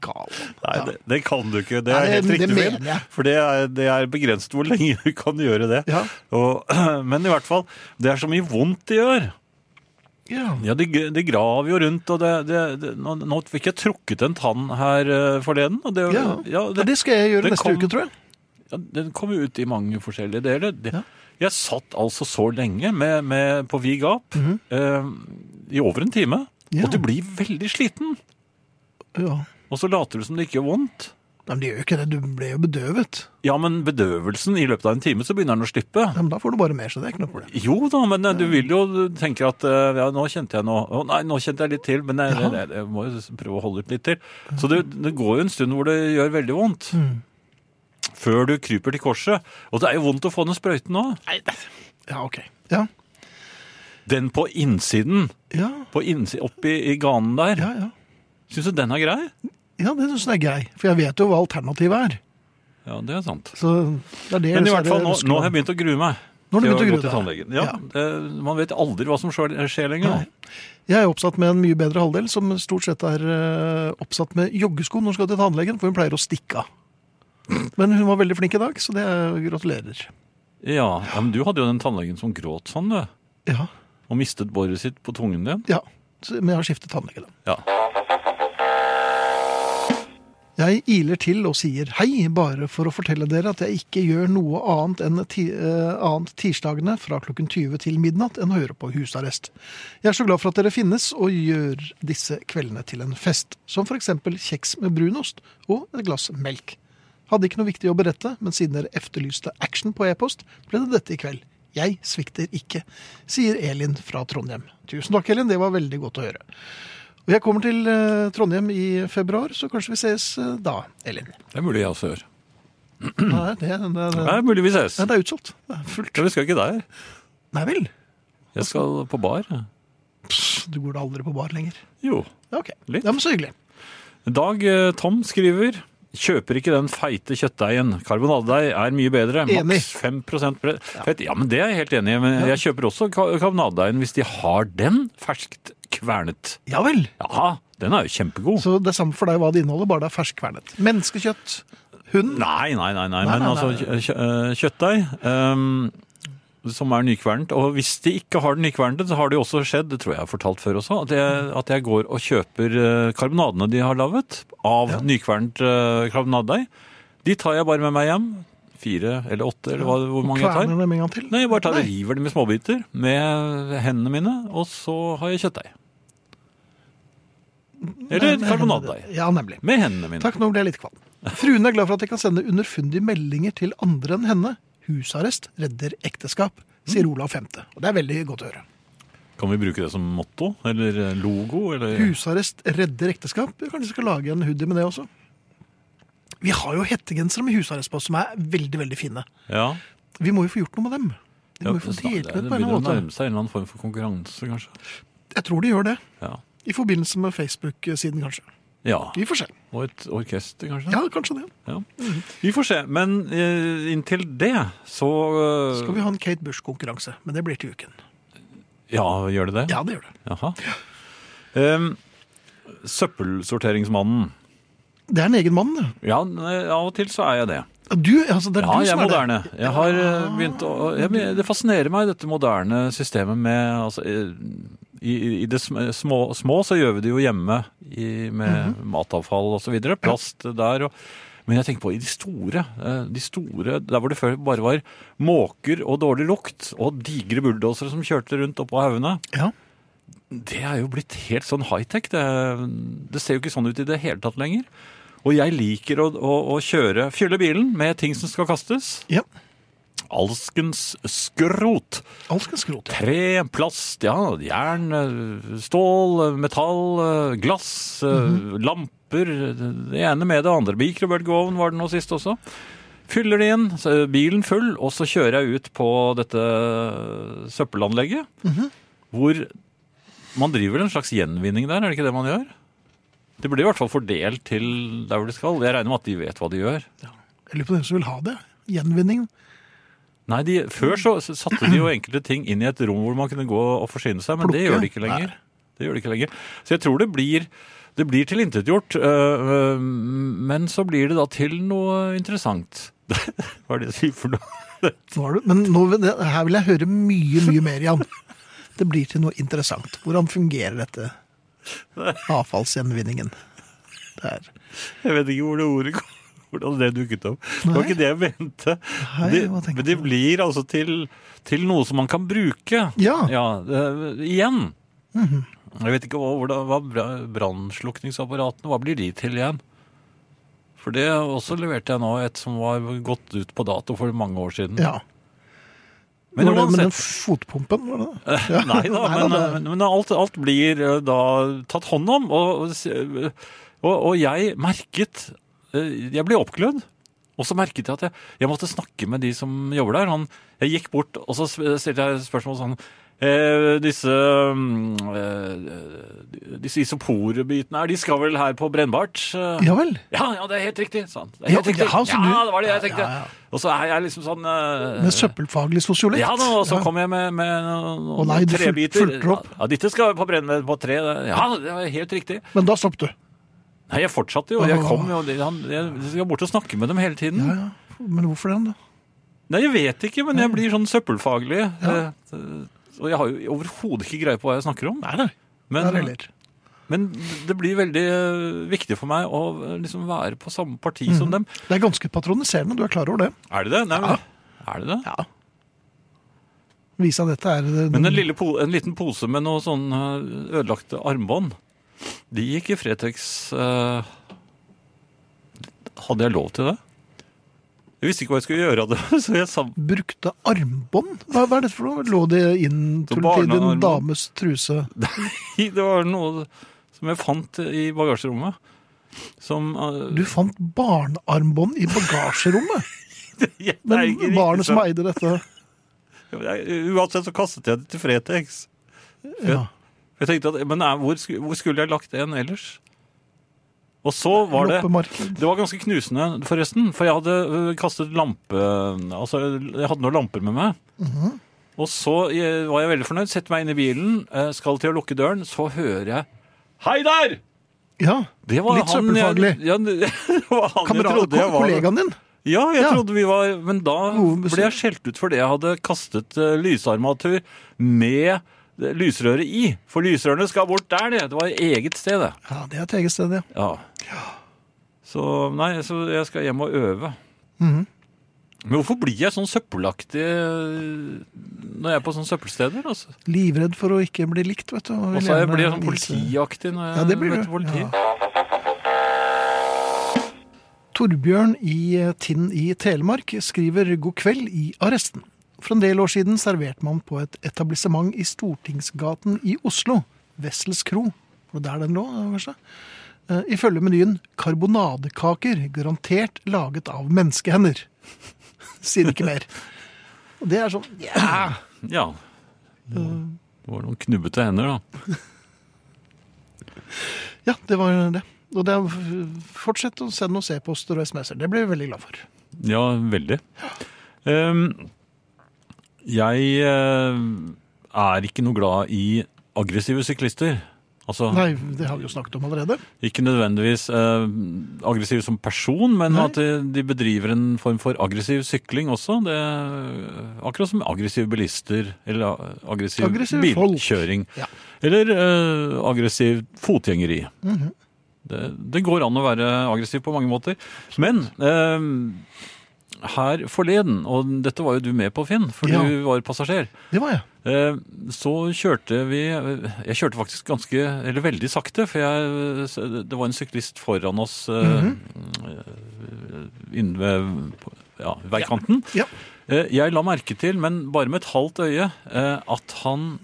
Gal. Nei, det, det kan du ikke. Det Nei, er helt det riktig. mener jeg. For det er, det er begrenset hvor lenge du kan gjøre det. Ja. Og, *clears throat* men i hvert fall, det er så mye vondt de gjør. Ja. Ja, de, de graver jo rundt, og det, det, det, nå, nå fikk jeg trukket en tann her eh, forleden. Og det, Ja. ja, Det, det skal jeg gjøre neste kom- uke, tror jeg. ja, den kom jo ut i mange forskjellige deler. Det. Jeg satt altså så lenge med, med, på vid gap, Mhm. eh, i over en time, og du blir veldig sliten. Ja. Og så later du som det ikke gjør vondt. Nei, men det gjør jo ikke det. Du ble jo bedøvet. Ja, men bedøvelsen i løpet av en time så begynner den å slippe. Ja, men da får du bare mer, så det er ikke noe problem. Jo da, men eh, du vil jo tenke at eh, ja, nå kjente jeg noe. Å, nei, nå kjente jeg litt til, men jeg, Ja. jeg, jeg må jo prøve å holde ut litt til. Så det, det går jo en stund hvor det gjør veldig vondt. Mm. Før du kryper til korset. Og det er jo vondt å få den sprøyten òg. Ja, ok. Ja. Den på innsiden, Ja, på innsiden oppi i ganen der. ja, ja. Syns du den er grei? Ja, det syns jeg er grei. For jeg vet jo hva alternativet er. Ja, det er sant. Så det er det Men i er hvert fall, nå, nå har jeg begynt å grue meg. Nå har du begynt å grue deg. tannlegen. Ja, Ja. Det, man vet aldri hva som skjer, skjer lenger. Nei. Jeg er oppsatt med en mye bedre halvdel, som stort sett er eh, oppsatt med joggesko når hun skal til tannlegen, for hun pleier å stikke av. Men hun var veldig flink i dag, så det er- gratulerer. Ja, ja, men du hadde jo den tannlegen som gråt sånn, du. Ja, Og mistet boret sitt på tungen din. ja. Men jeg har skiftet tannlege, da. Ja. Jeg iler til og sier hei, bare for å fortelle dere at jeg ikke gjør noe annet enn ti, eh, annet tirsdagene fra klokken 20 til midnatt enn å høre på husarrest. Jeg er så glad for at dere finnes og gjør disse kveldene til en fest, som for eksempel kjeks med brunost og et glass melk. Hadde ikke noe viktig å berette, men siden dere efterlyste action på e-post, ble det dette i kveld. Jeg svikter ikke, sier Elin fra Trondheim. Tusen takk, Elin, det var veldig godt å høre. Og jeg kommer til eh, Trondheim i februar, så kanskje vi ses eh, da, Elin. Det er mulig jeg også gjør. Nei, *clears throat* det, det, det, Det er mulig vi ses. Nei, det er utsolgt. Det er fullt. Ja, vi skal ikke der. Nei vel. Jeg skal på bar. Pss, Du går da aldri på bar lenger. Jo. Ja, ok. Litt. Ja, men Så hyggelig. Dag eh, Tom skriver Kjøper ikke den feite kjøttdeigen. Karbonadedeig er mye bedre. Maks 5 pre- fett. Ja, men det er jeg helt enig i. Men jeg kjøper også ka- karbonadedeigen hvis de har den ferskt kvernet. Ja vel. Ja, den er jo kjempegod. Så det er samme for deg hva det inneholder, bare det er ferskvernet. Menneskekjøtt. Hund. Nei, nei, nei, nei, Nei, men nei, altså kjø- eh, kjøttdeig Um, som er nykvernet. Og hvis de ikke har den nykvernet, så har det jo også skjedd, det tror jeg jeg har fortalt før også, at jeg, at jeg går og kjøper eh, karbonadene de har laget av Ja. nykvernet uh, karbonadedeig. De tar jeg bare med meg hjem. Fire eller åtte, eller hva, hvor mange jeg tar. Kverner dem en gang til. Nei, jeg bare tar Nei. river dem i småbiter med hendene mine, og så har jeg kjøttdeig. Eller Nei, karbonadedeig. Ja, nemlig. Med hendene mine. Takk, nå ble jeg litt kvalm. *laughs* Fruen er glad for at jeg kan sende underfundige meldinger til andre enn henne. Husarrest redder ekteskap, sier Mm. Olav 5. Og det er veldig godt å høre. Kan vi bruke det som motto? Eller logo? Eller? Husarrest redder ekteskap. Vi kanskje skal lage en hoodie med det også. Vi har jo hettegensere med husarrest på som er veldig, veldig fine. Ja. Vi må jo få gjort noe med dem. De ja må jo få det, delt med på en eller annen måte. nærme seg en eller annen form for konkurranse, kanskje. Jeg tror de gjør det. Ja. I forbindelse med Facebook-siden, kanskje. ja. Vi får se. Og et orkester, kanskje? Ja, kanskje det. Ja. Vi får se. Men eh, inntil det, så eh, Skal vi ha en Kate Bush-konkurranse, men det blir til uken. Ja, gjør det det? Ja, det gjør det. Jaha. Um, Søppelsorteringsmannen. Det er en egen mann, det. Ja, av og til så er jeg det. Du, altså, det er Ja, du som er er moderne. Jeg har ja, begynt å jeg, Det fascinerer meg, dette moderne systemet med altså, eh, i, I det små, små så gjør vi det jo hjemme i, med Mhm. matavfall og så videre. Plast der og Men jeg tenker på i de store, eh, de store Der hvor det før bare var måker og dårlig lukt og digre bulldosere som kjørte rundt oppå haugene. Ja. Det er jo blitt helt sånn high-tech. Det, det ser jo ikke sånn ut i det hele tatt lenger. Og jeg liker å, å, å kjøre, fylle bilen med ting som skal kastes. ja. Alskens skrot. Alskens skrot. ja. Tre, plast, ja, jern, eh, stål, eh, metall, glass, glass, -hmm. lamper. Det ene med det andre. Mikrobølgeovn var det nå sist også. Fyller det inn, så bilen full, og så kjører jeg ut på dette søppelanlegget. Hvor man driver en slags gjenvinning der, er det ikke det man gjør? Det blir i hvert fall fordelt til der hvor de skal. Jeg regner med at de vet hva de gjør. Jeg lurer på hvem som vil ha det. Gjenvinning. Nei, de, Før så satte de jo enkelte ting inn i et rom hvor man kunne gå og forsyne seg, men det gjør de ikke lenger. Det gjør de ikke lenger. Så jeg tror det blir, det blir tilintetgjort, øh, øh, men så blir det da til noe interessant. *laughs* Hva er det jeg sier for noe? Nå du, men nå, her vil jeg høre mye, mye mer, Jan. Det blir til noe interessant. Hvordan fungerer dette avfallsgjenvinningen? Der. Jeg vet ikke hvor det ordet kom. Hvordan det dukket opp. Det var ikke det jeg mente. Nei, det, men det blir altså til, til noe som man kan bruke. Ja. øh, igjen. Mhm. Jeg vet ikke hva, hva brannslukningsapparatene, hva blir de til igjen? For det også leverte jeg nå et som var gått ut på dato for mange år siden. Ja. Men var det med den fotpumpen? Var det? det? Ja. Nei da, *laughs* Nei men, da, men, men alt, alt blir eh, da tatt hånd om. Og, og, og jeg merket eh, Jeg ble oppglødd. Og så merket jeg at jeg, jeg måtte snakke med de som jobber der. Han, jeg gikk bort, og så stilte jeg spørsmål sånn eh, Disse mm, eh, Disse isoporbitene her, de skal vel her på brennbart? Eh, Ja vel. ja, ja, det er helt riktig. sa han. Det er Ja, riktig. ja, Ja, det var det jeg tenkte. Ja. Og så er jeg liksom sånn eh, Med søppelfaglig sosiolekt. ja da, og så kom jeg med, med noen nei, du trebiter. fulgte opp. Ja, dette skal på brenne på tre. Ja, det var helt riktig. Men da stoppet du. Nei, jeg fortsatte jo. Jeg kom jo, han, jeg skal bort og snakke med dem hele tiden. Ja, ja. Men hvorfor den, da? Nei, jeg vet ikke, men jeg blir sånn søppelfaglig. Ja. Og jeg har jo overhodet ikke greie på hva jeg snakker om. Nei, nei. Men, det er men det blir veldig eh, viktig for meg å eh, liksom være på samme parti som dem. Det er ganske patroniserende, du er klar over det? Er det det? Nei, men, Er det det? Ja. Vise at dette er eh, Men en, lille po en liten pose med noe sånn eh, ødelagte armbånd, de gikk i Fretex eh, Hadde jeg lov til det? Jeg visste ikke hva jeg skulle gjøre av det, *laughs* så jeg sa brukte armbånd? Hva, hva er dette for noe? Lå det inn til en dames truse? *laughs* Det var noe som jeg fant i bagasjerommet. Som uh... Du fant barnearmbånd i bagasjerommet? *laughs* jeg- er Men barnet som eide dette Uansett så kastet jeg det til Fretex. ja. Jeg tenkte at, Men eh, hvor, hvor skulle jeg lagt en ellers? Og så var det Det var ganske knusende, forresten. For jeg hadde kastet lampe Altså, jeg hadde noen lamper med meg. Mhm. Og så jeg, var jeg veldig fornøyd. Setter meg inn i bilen, eh, skal til å lukke døren, så hører jeg Hei der! Ja, Det var Litt han søppelfaglig. Ja, *laughs* det var han jeg trodde jeg var. kollegaen din? Ja, jeg Ja. trodde vi var Men da ble jeg skjelt ut fordi jeg hadde kastet uh, lysarmatur med eh, lysrøret i. For lysrørene skal bort der, det. Det var eget sted, det. Ja, det er et eget sted, ja. Ja. Så nei, så jeg skal hjem og øve. Mhm. Men hvorfor blir jeg sånn søppelaktig eh, når jeg er på sånne søppelsteder? Altså? Livredd for å ikke bli likt, vet du. og så jeg blir jeg sånn politiaktig når jeg Ja, det blir møter du. politi. Torbjørn i eh, Tinn i Telemark skriver god kveld i arresten. For en del år siden serverte man på et etablissement i Stortingsgaten i Oslo, Wessels kro, og der den lå, kanskje, eh, ifølge menyen karbonadekaker, garantert laget av menneskehender. *laughs* Sier ikke mer. Og det er sånn, yeah. Ja. Det var, det var noen knubbete hender, da. ja, det var det. Og det er, fortsett å sende oss e-poster og sms'er, det blir vi veldig glad for. Ja, veldig. Ehm, jeg eh, er ikke noe glad i aggressive syklister. Altså, Nei, det har vi jo snakket om allerede. Ikke nødvendigvis eh, aggressiv som person, men Nei. at de, bedriver en form for aggressiv sykling også. Det, akkurat som aggressive bilister, eller a- aggressiv Aggressive folk. bilkjøring. Ja. Eller eh, aggressiv fotgjengeri. Mhm. det, det går an å være aggressiv på mange måter. Men eh, her forleden, og dette var jo du med på, Finn, for Ja. du var passasjer. Det var jeg. Eh, Så kjørte vi Jeg kjørte faktisk ganske, eller veldig sakte, for jeg, det var en syklist foran oss eh, inne ved ja, veikanten. Ja. Ja. Jeg la merke til, men bare med et halvt øye, at han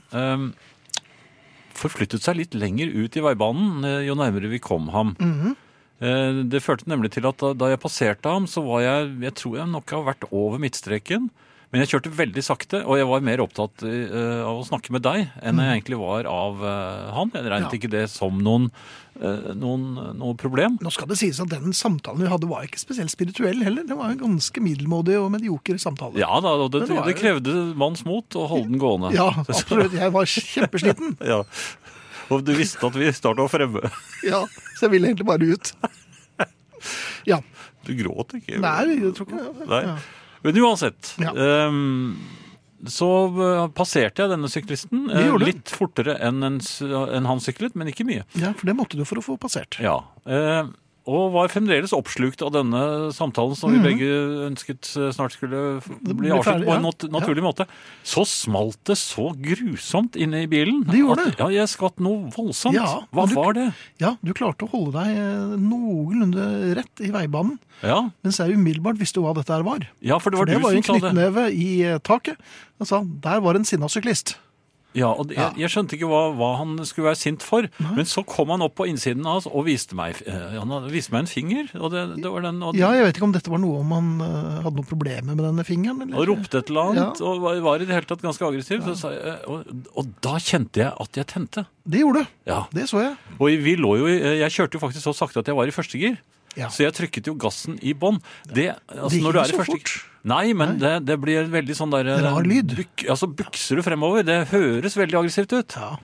forflyttet seg litt lenger ut i veibanen jo nærmere vi kom ham. Mm Eh, Det førte nemlig til at da, jeg passerte ham, så var jeg Jeg tror jeg nok har vært over midtstreken. Men jeg kjørte veldig sakte, og jeg var mer opptatt eh, av å snakke med deg enn jeg egentlig var av eh, han. Jeg regnet Ja. ikke det som noen, eh, noen, noe problem. Nå skal det sies at den samtalen vi hadde var ikke spesielt spirituell heller. Det var en ganske middelmådig og medioker samtale. Ja da, det, det det krevde manns mot å holde den gående. Ja, *laughs* absolutt. Jeg var kjempesliten. *laughs* Ja. Og du visste at vi snart var fremme. *laughs* Ja, så jeg ville egentlig bare ut. *laughs* Ja. Du gråt ikke? Nei, jeg tror ikke det. Nei. Men uansett. Ja. Um, så eh, passerte jeg denne syklisten eh, litt fortere enn, en, enn han syklet, men ikke mye. ja, for det måtte du for å få passert. Ja. eh, og var fremdeles oppslukt av denne samtalen som vi begge ønsket eh, snart skulle. Det bli avsluttet på en nat naturlig måte. Så smalt det så grusomt inne i bilen. Det gjorde at, Ja, jeg skvatt noe voldsomt. Ja, Hva du- var det? Ja, du klarte å holde deg eh, noenlunde rett i veibanen, Ja, mens jeg umiddelbart visste hva dette her var. ja for det var For det var en knyttneve i eh, taket. Han sa der var en sinna syklist. Ja, og det- jeg, jeg skjønte ikke hva, hva han skulle være sint for. Men så kom han opp på innsiden av oss og viste meg, eh, han viste meg en finger. Og det, det var den, og, Ja, jeg vet ikke om dette var noe om han eh, hadde noen problemer med denne fingeren. Eller? og ropte et eller annet, Ja. og var, var i det hele tatt ganske aggressiv. Så sa jeg, eh, og, og da kjente jeg at jeg tente. Det gjorde du. Ja. Det så jeg. Og vi lå jo, jeg kjørte jo faktisk så sakte at jeg var i første gir. Ja. Så jeg trykket jo gassen i bånn. Det, altså, Det gikk ikke så første fort. Nei, men Det, det blir veldig sånn der Rar lyd. Byk, altså bukser du fremover. Det høres veldig aggressivt ut. Ja.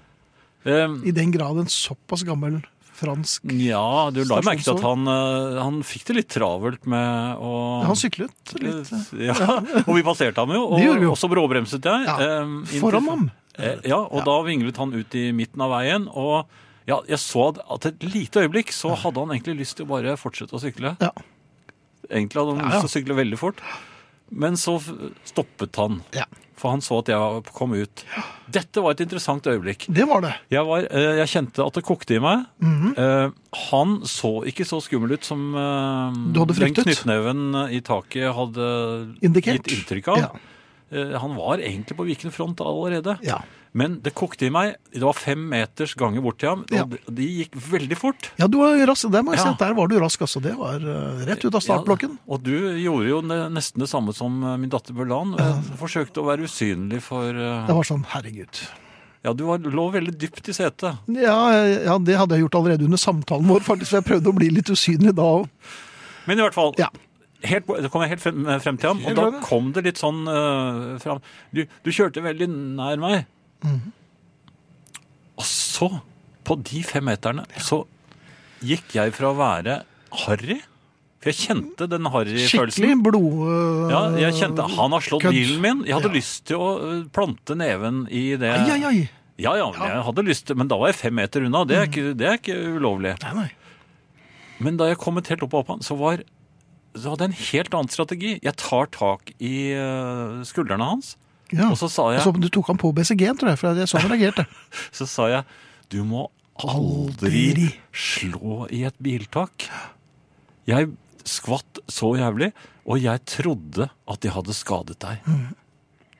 Um, I den grad en såpass gammel fransk Ja, du la merke til at han, eh, han fikk det litt travelt med å Han syklet litt. eh, ja, Og vi passerte ham jo, *laughs* og, vi jo. og så bråbremset jeg. Ja, Um, foran ham. Eh, Ja, og da vinglet han ut i midten av veien. Og ja, jeg så at- et lite øyeblikk så hadde han egentlig lyst til å bare fortsette å sykle. Ja. Egentlig hadde han Ja, ja. lyst til å sykle veldig fort. Men så stoppet han, Ja. for han så at jeg kom ut. Dette var et interessant øyeblikk. Det var det. Jeg, var, eh, jeg kjente at det kokte i meg. Mhm. -hmm. han så ikke så skummel ut som eh, Du hadde den knyttneven i taket hadde Indikert. gitt inntrykk av. Ja. Han var egentlig på vikende front allerede. Ja. Men det kokte i meg. Det var fem meters gange bort til ham, og Ja. de, de gikk veldig fort. Ja, du var rask. Der må jeg si at der var du rask. Altså. Det var eh, rett ut av startblokken. Ja, og du gjorde jo nesten det samme som eh, min datter Børlan. Ja. Forsøkte å være usynlig for eh, Det var sånn, herregud. Ja, du var, lå veldig dypt i setet. Ja, ja, det hadde jeg gjort allerede under samtalen vår, faktisk. For jeg prøvde å bli litt usynlig da òg. Men i hvert fall, Ja. helt, det kom jeg helt frem, frem til ham, og da kom det litt sånn uh, fram. Du, du kjørte veldig nær meg. Mhm. Og så, på de fem meterne, så gikk jeg fra å være harry For jeg kjente den Skikkelig harry-følelsen. blod... Uh, Ja, jeg kjente Han har slått kødd. bilen min. Jeg hadde Ja. lyst til å eh, plante neven i det. Ai, ai, ai. Ja, ja, jeg hadde lyst til, men da var jeg fem meter unna. Det er ikke, det er ikke ulovlig. Nei, nei. Men da jeg kom helt opp på han, så var så hadde jeg en helt annen strategi. Jeg tar tak i eh, skuldrene hans, Ja. og så sa jeg, Så du tok han på BCG-en, tror jeg, for jeg så han reagerte. *laughs* så sa jeg du må aldri Aldri. slå i et biltak. Jeg skvatt så jævlig, og jeg trodde at de hadde skadet deg.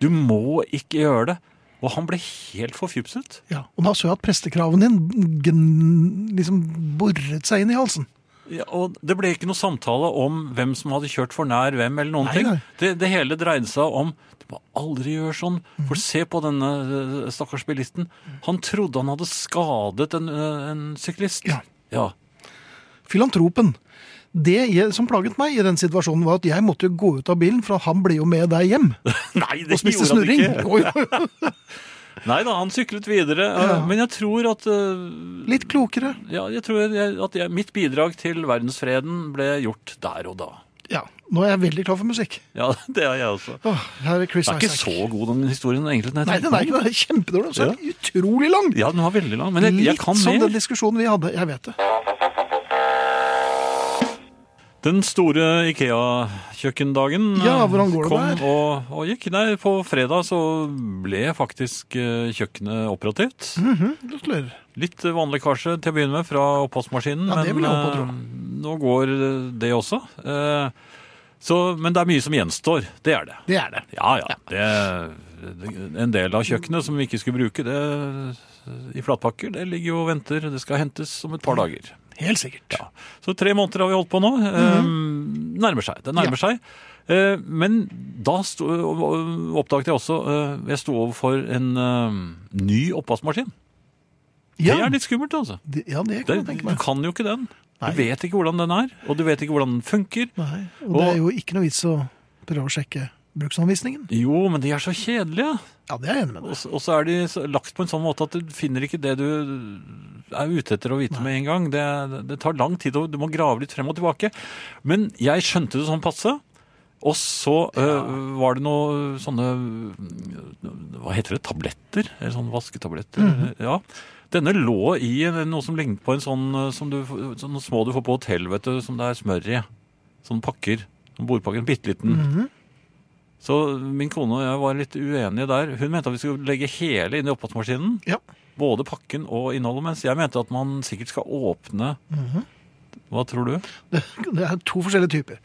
Du må ikke gjøre det. Og han ble helt forfjupset. Ja. Og da så jeg at prestekraven din liksom boret seg inn i halsen. Ja, og det ble ikke noe samtale om hvem som hadde kjørt for nær hvem, eller noen Nei, ting. nei. Det, det hele dreide seg om du må aldri gjøre sånn. Mhm. For se på denne eh, stakkars bilisten. Han trodde han hadde skadet en, eh, en syklist. Ja. ja. Filantropen. Det jeg, som plaget meg i den situasjonen, var at jeg måtte jo gå ut av bilen, for han ble jo med deg hjem *laughs* Nei, det gjorde han ikke. Og spiste jo. Nei da, han syklet videre. eh, Ja. Men jeg tror at eh, Litt klokere. Ja, jeg tror at jeg, mitt bidrag til verdensfreden ble gjort der og da. Ja, nå er jeg veldig klar for musikk. Ja, *laughs* det er jeg også. Åh, her er Chris Det er ikke så god den historien egentlig. Nei, den er ikke det. Den Kjempedårlig. Så ja. utrolig lang. Ja, den var veldig lang, men jeg, jeg Litt som den diskusjonen vi hadde. Jeg vet det. Den store Ikea-kjøkkendagen Ja, hvordan går det kom der? og, og gikk. Nei, på fredag så ble faktisk eh, kjøkkenet operativt. Mhm, Gratulerer. Litt vanlig lekkasje til å begynne med fra oppvaskmaskinen, Ja, og tro. eh, nå går det også. Eh, Så, men det er mye som gjenstår. Det er det. Det er det. Ja, ja. Det, det, en del av kjøkkenet som vi ikke skulle bruke det, i flatpakker, det ligger jo og venter. Det skal hentes om et par dager. Helt sikkert. Ja. Så tre måneder har vi holdt på nå. Eh, nærmer seg. Det nærmer seg. Eh, men da sto, oppdaget jeg også eh, Jeg sto overfor en eh, ny oppvaskmaskin. Ja, Det er litt skummelt, altså. det, ja, det Det, kan jeg tenke meg. du kan jo ikke den. Nei. Du vet ikke hvordan den er, og du vet ikke hvordan den funker. Nei, og det er jo ikke noe vits å prøve å sjekke bruksanvisningen. Jo, men de er så kjedelige. Ja, det er jeg enig med deg. og så er de lagt på en sånn måte at du finner ikke det du er ute etter å vite med en gang. Det, det tar lang tid, og du må grave litt frem og tilbake. Men jeg skjønte det sånn passe. Og så øh, var det noe sånne øh, Hva heter det? Tabletter? Eller sånne vasketabletter? Ja. Denne lå i noe som lignet på en sånn øh, som du, sånne små du får på hotell, vet du, som det er smør i. Sånne pakker. Sånn bordpakker. En bitte liten. Så min kone og jeg var litt uenige der. Hun mente at vi skulle legge hele inn i oppvaskmaskinen. Ja. Både pakken og innholdet, mens jeg mente at man sikkert skal åpne Hva tror du? Det, *laughs* det er to forskjellige typer.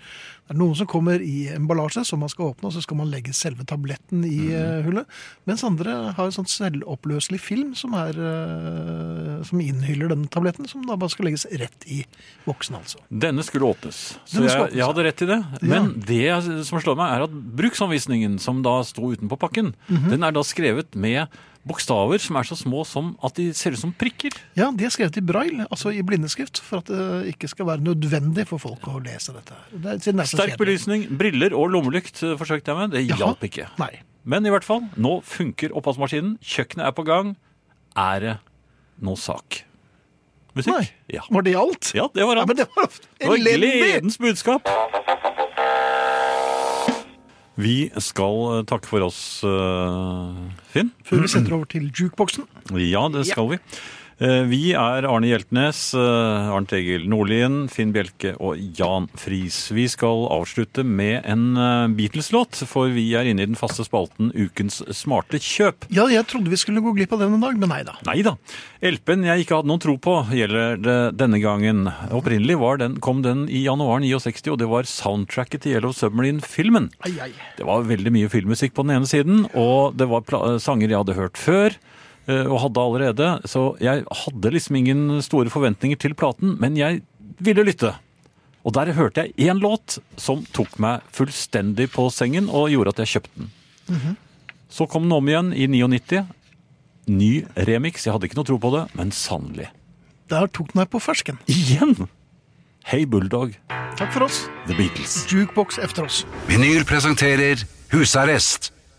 Det er noen som kommer i emballasje som man skal åpne, og så skal man legge selve tabletten i mm. hullet. Mens andre har en sånn selvoppløselig film som, er, eh, som innhyller denne tabletten, som da bare skal legges rett i boksen, altså. Denne skulle åpnes. Så jeg, åpnes, jeg hadde rett i det. Ja. Men det som slår meg, er at bruksanvisningen som da sto utenpå pakken, Mhm. den er da skrevet med bokstaver som er så små som at de ser ut som prikker. Ja, de er skrevet i braille, altså i blindeskrift, for at det ikke skal være nødvendig for folk å lese dette. Det er, er Sterk belysning, briller og lommelykt eh, forsøkte jeg med. Det hjalp ikke. Nei. Men i hvert fall, nå funker oppvaskmaskinen. Kjøkkenet er på gang. Er det noe sak? Musikk? Nei. Ja. Var det alt? ja, det var Ja, alt. men det var Det var gledens budskap. Vi skal eh, takke for oss, eh, Finn. Før vi setter over til jukeboksen. Ja, det skal vi. Eh, Vi er Arne Hjeltnes, eh, Arnt Egil Nordlien, Finn Bjelke og Jan Friis. Vi skal avslutte med en eh, Beatles-låt, for vi er inne i den faste spalten Ukens smarte kjøp. Ja, jeg trodde vi skulle gå glipp av den en dag, men nei da. Nei da. LP-en jeg ikke hadde noen tro på, gjelder det denne gangen. Opprinnelig var den, kom den i januar 69, og det var soundtracket til Yellow Submarine-filmen. Det var veldig mye filmmusikk på den ene siden, og det var sanger jeg hadde hørt før. Eh, Og hadde allerede, så jeg hadde liksom ingen store forventninger til platen, men jeg ville lytte. Og der hørte jeg én låt som tok meg fullstendig på sengen og gjorde at jeg kjøpte den. Så kom den om igjen i 99. Ny remix. Jeg hadde ikke noe tro på det, men sannelig. Der tok den meg på fersken. Igjen! Hei Bulldog, Takk for oss. The Beatles. Jukebox efter oss. Vinyl presenterer Husarrest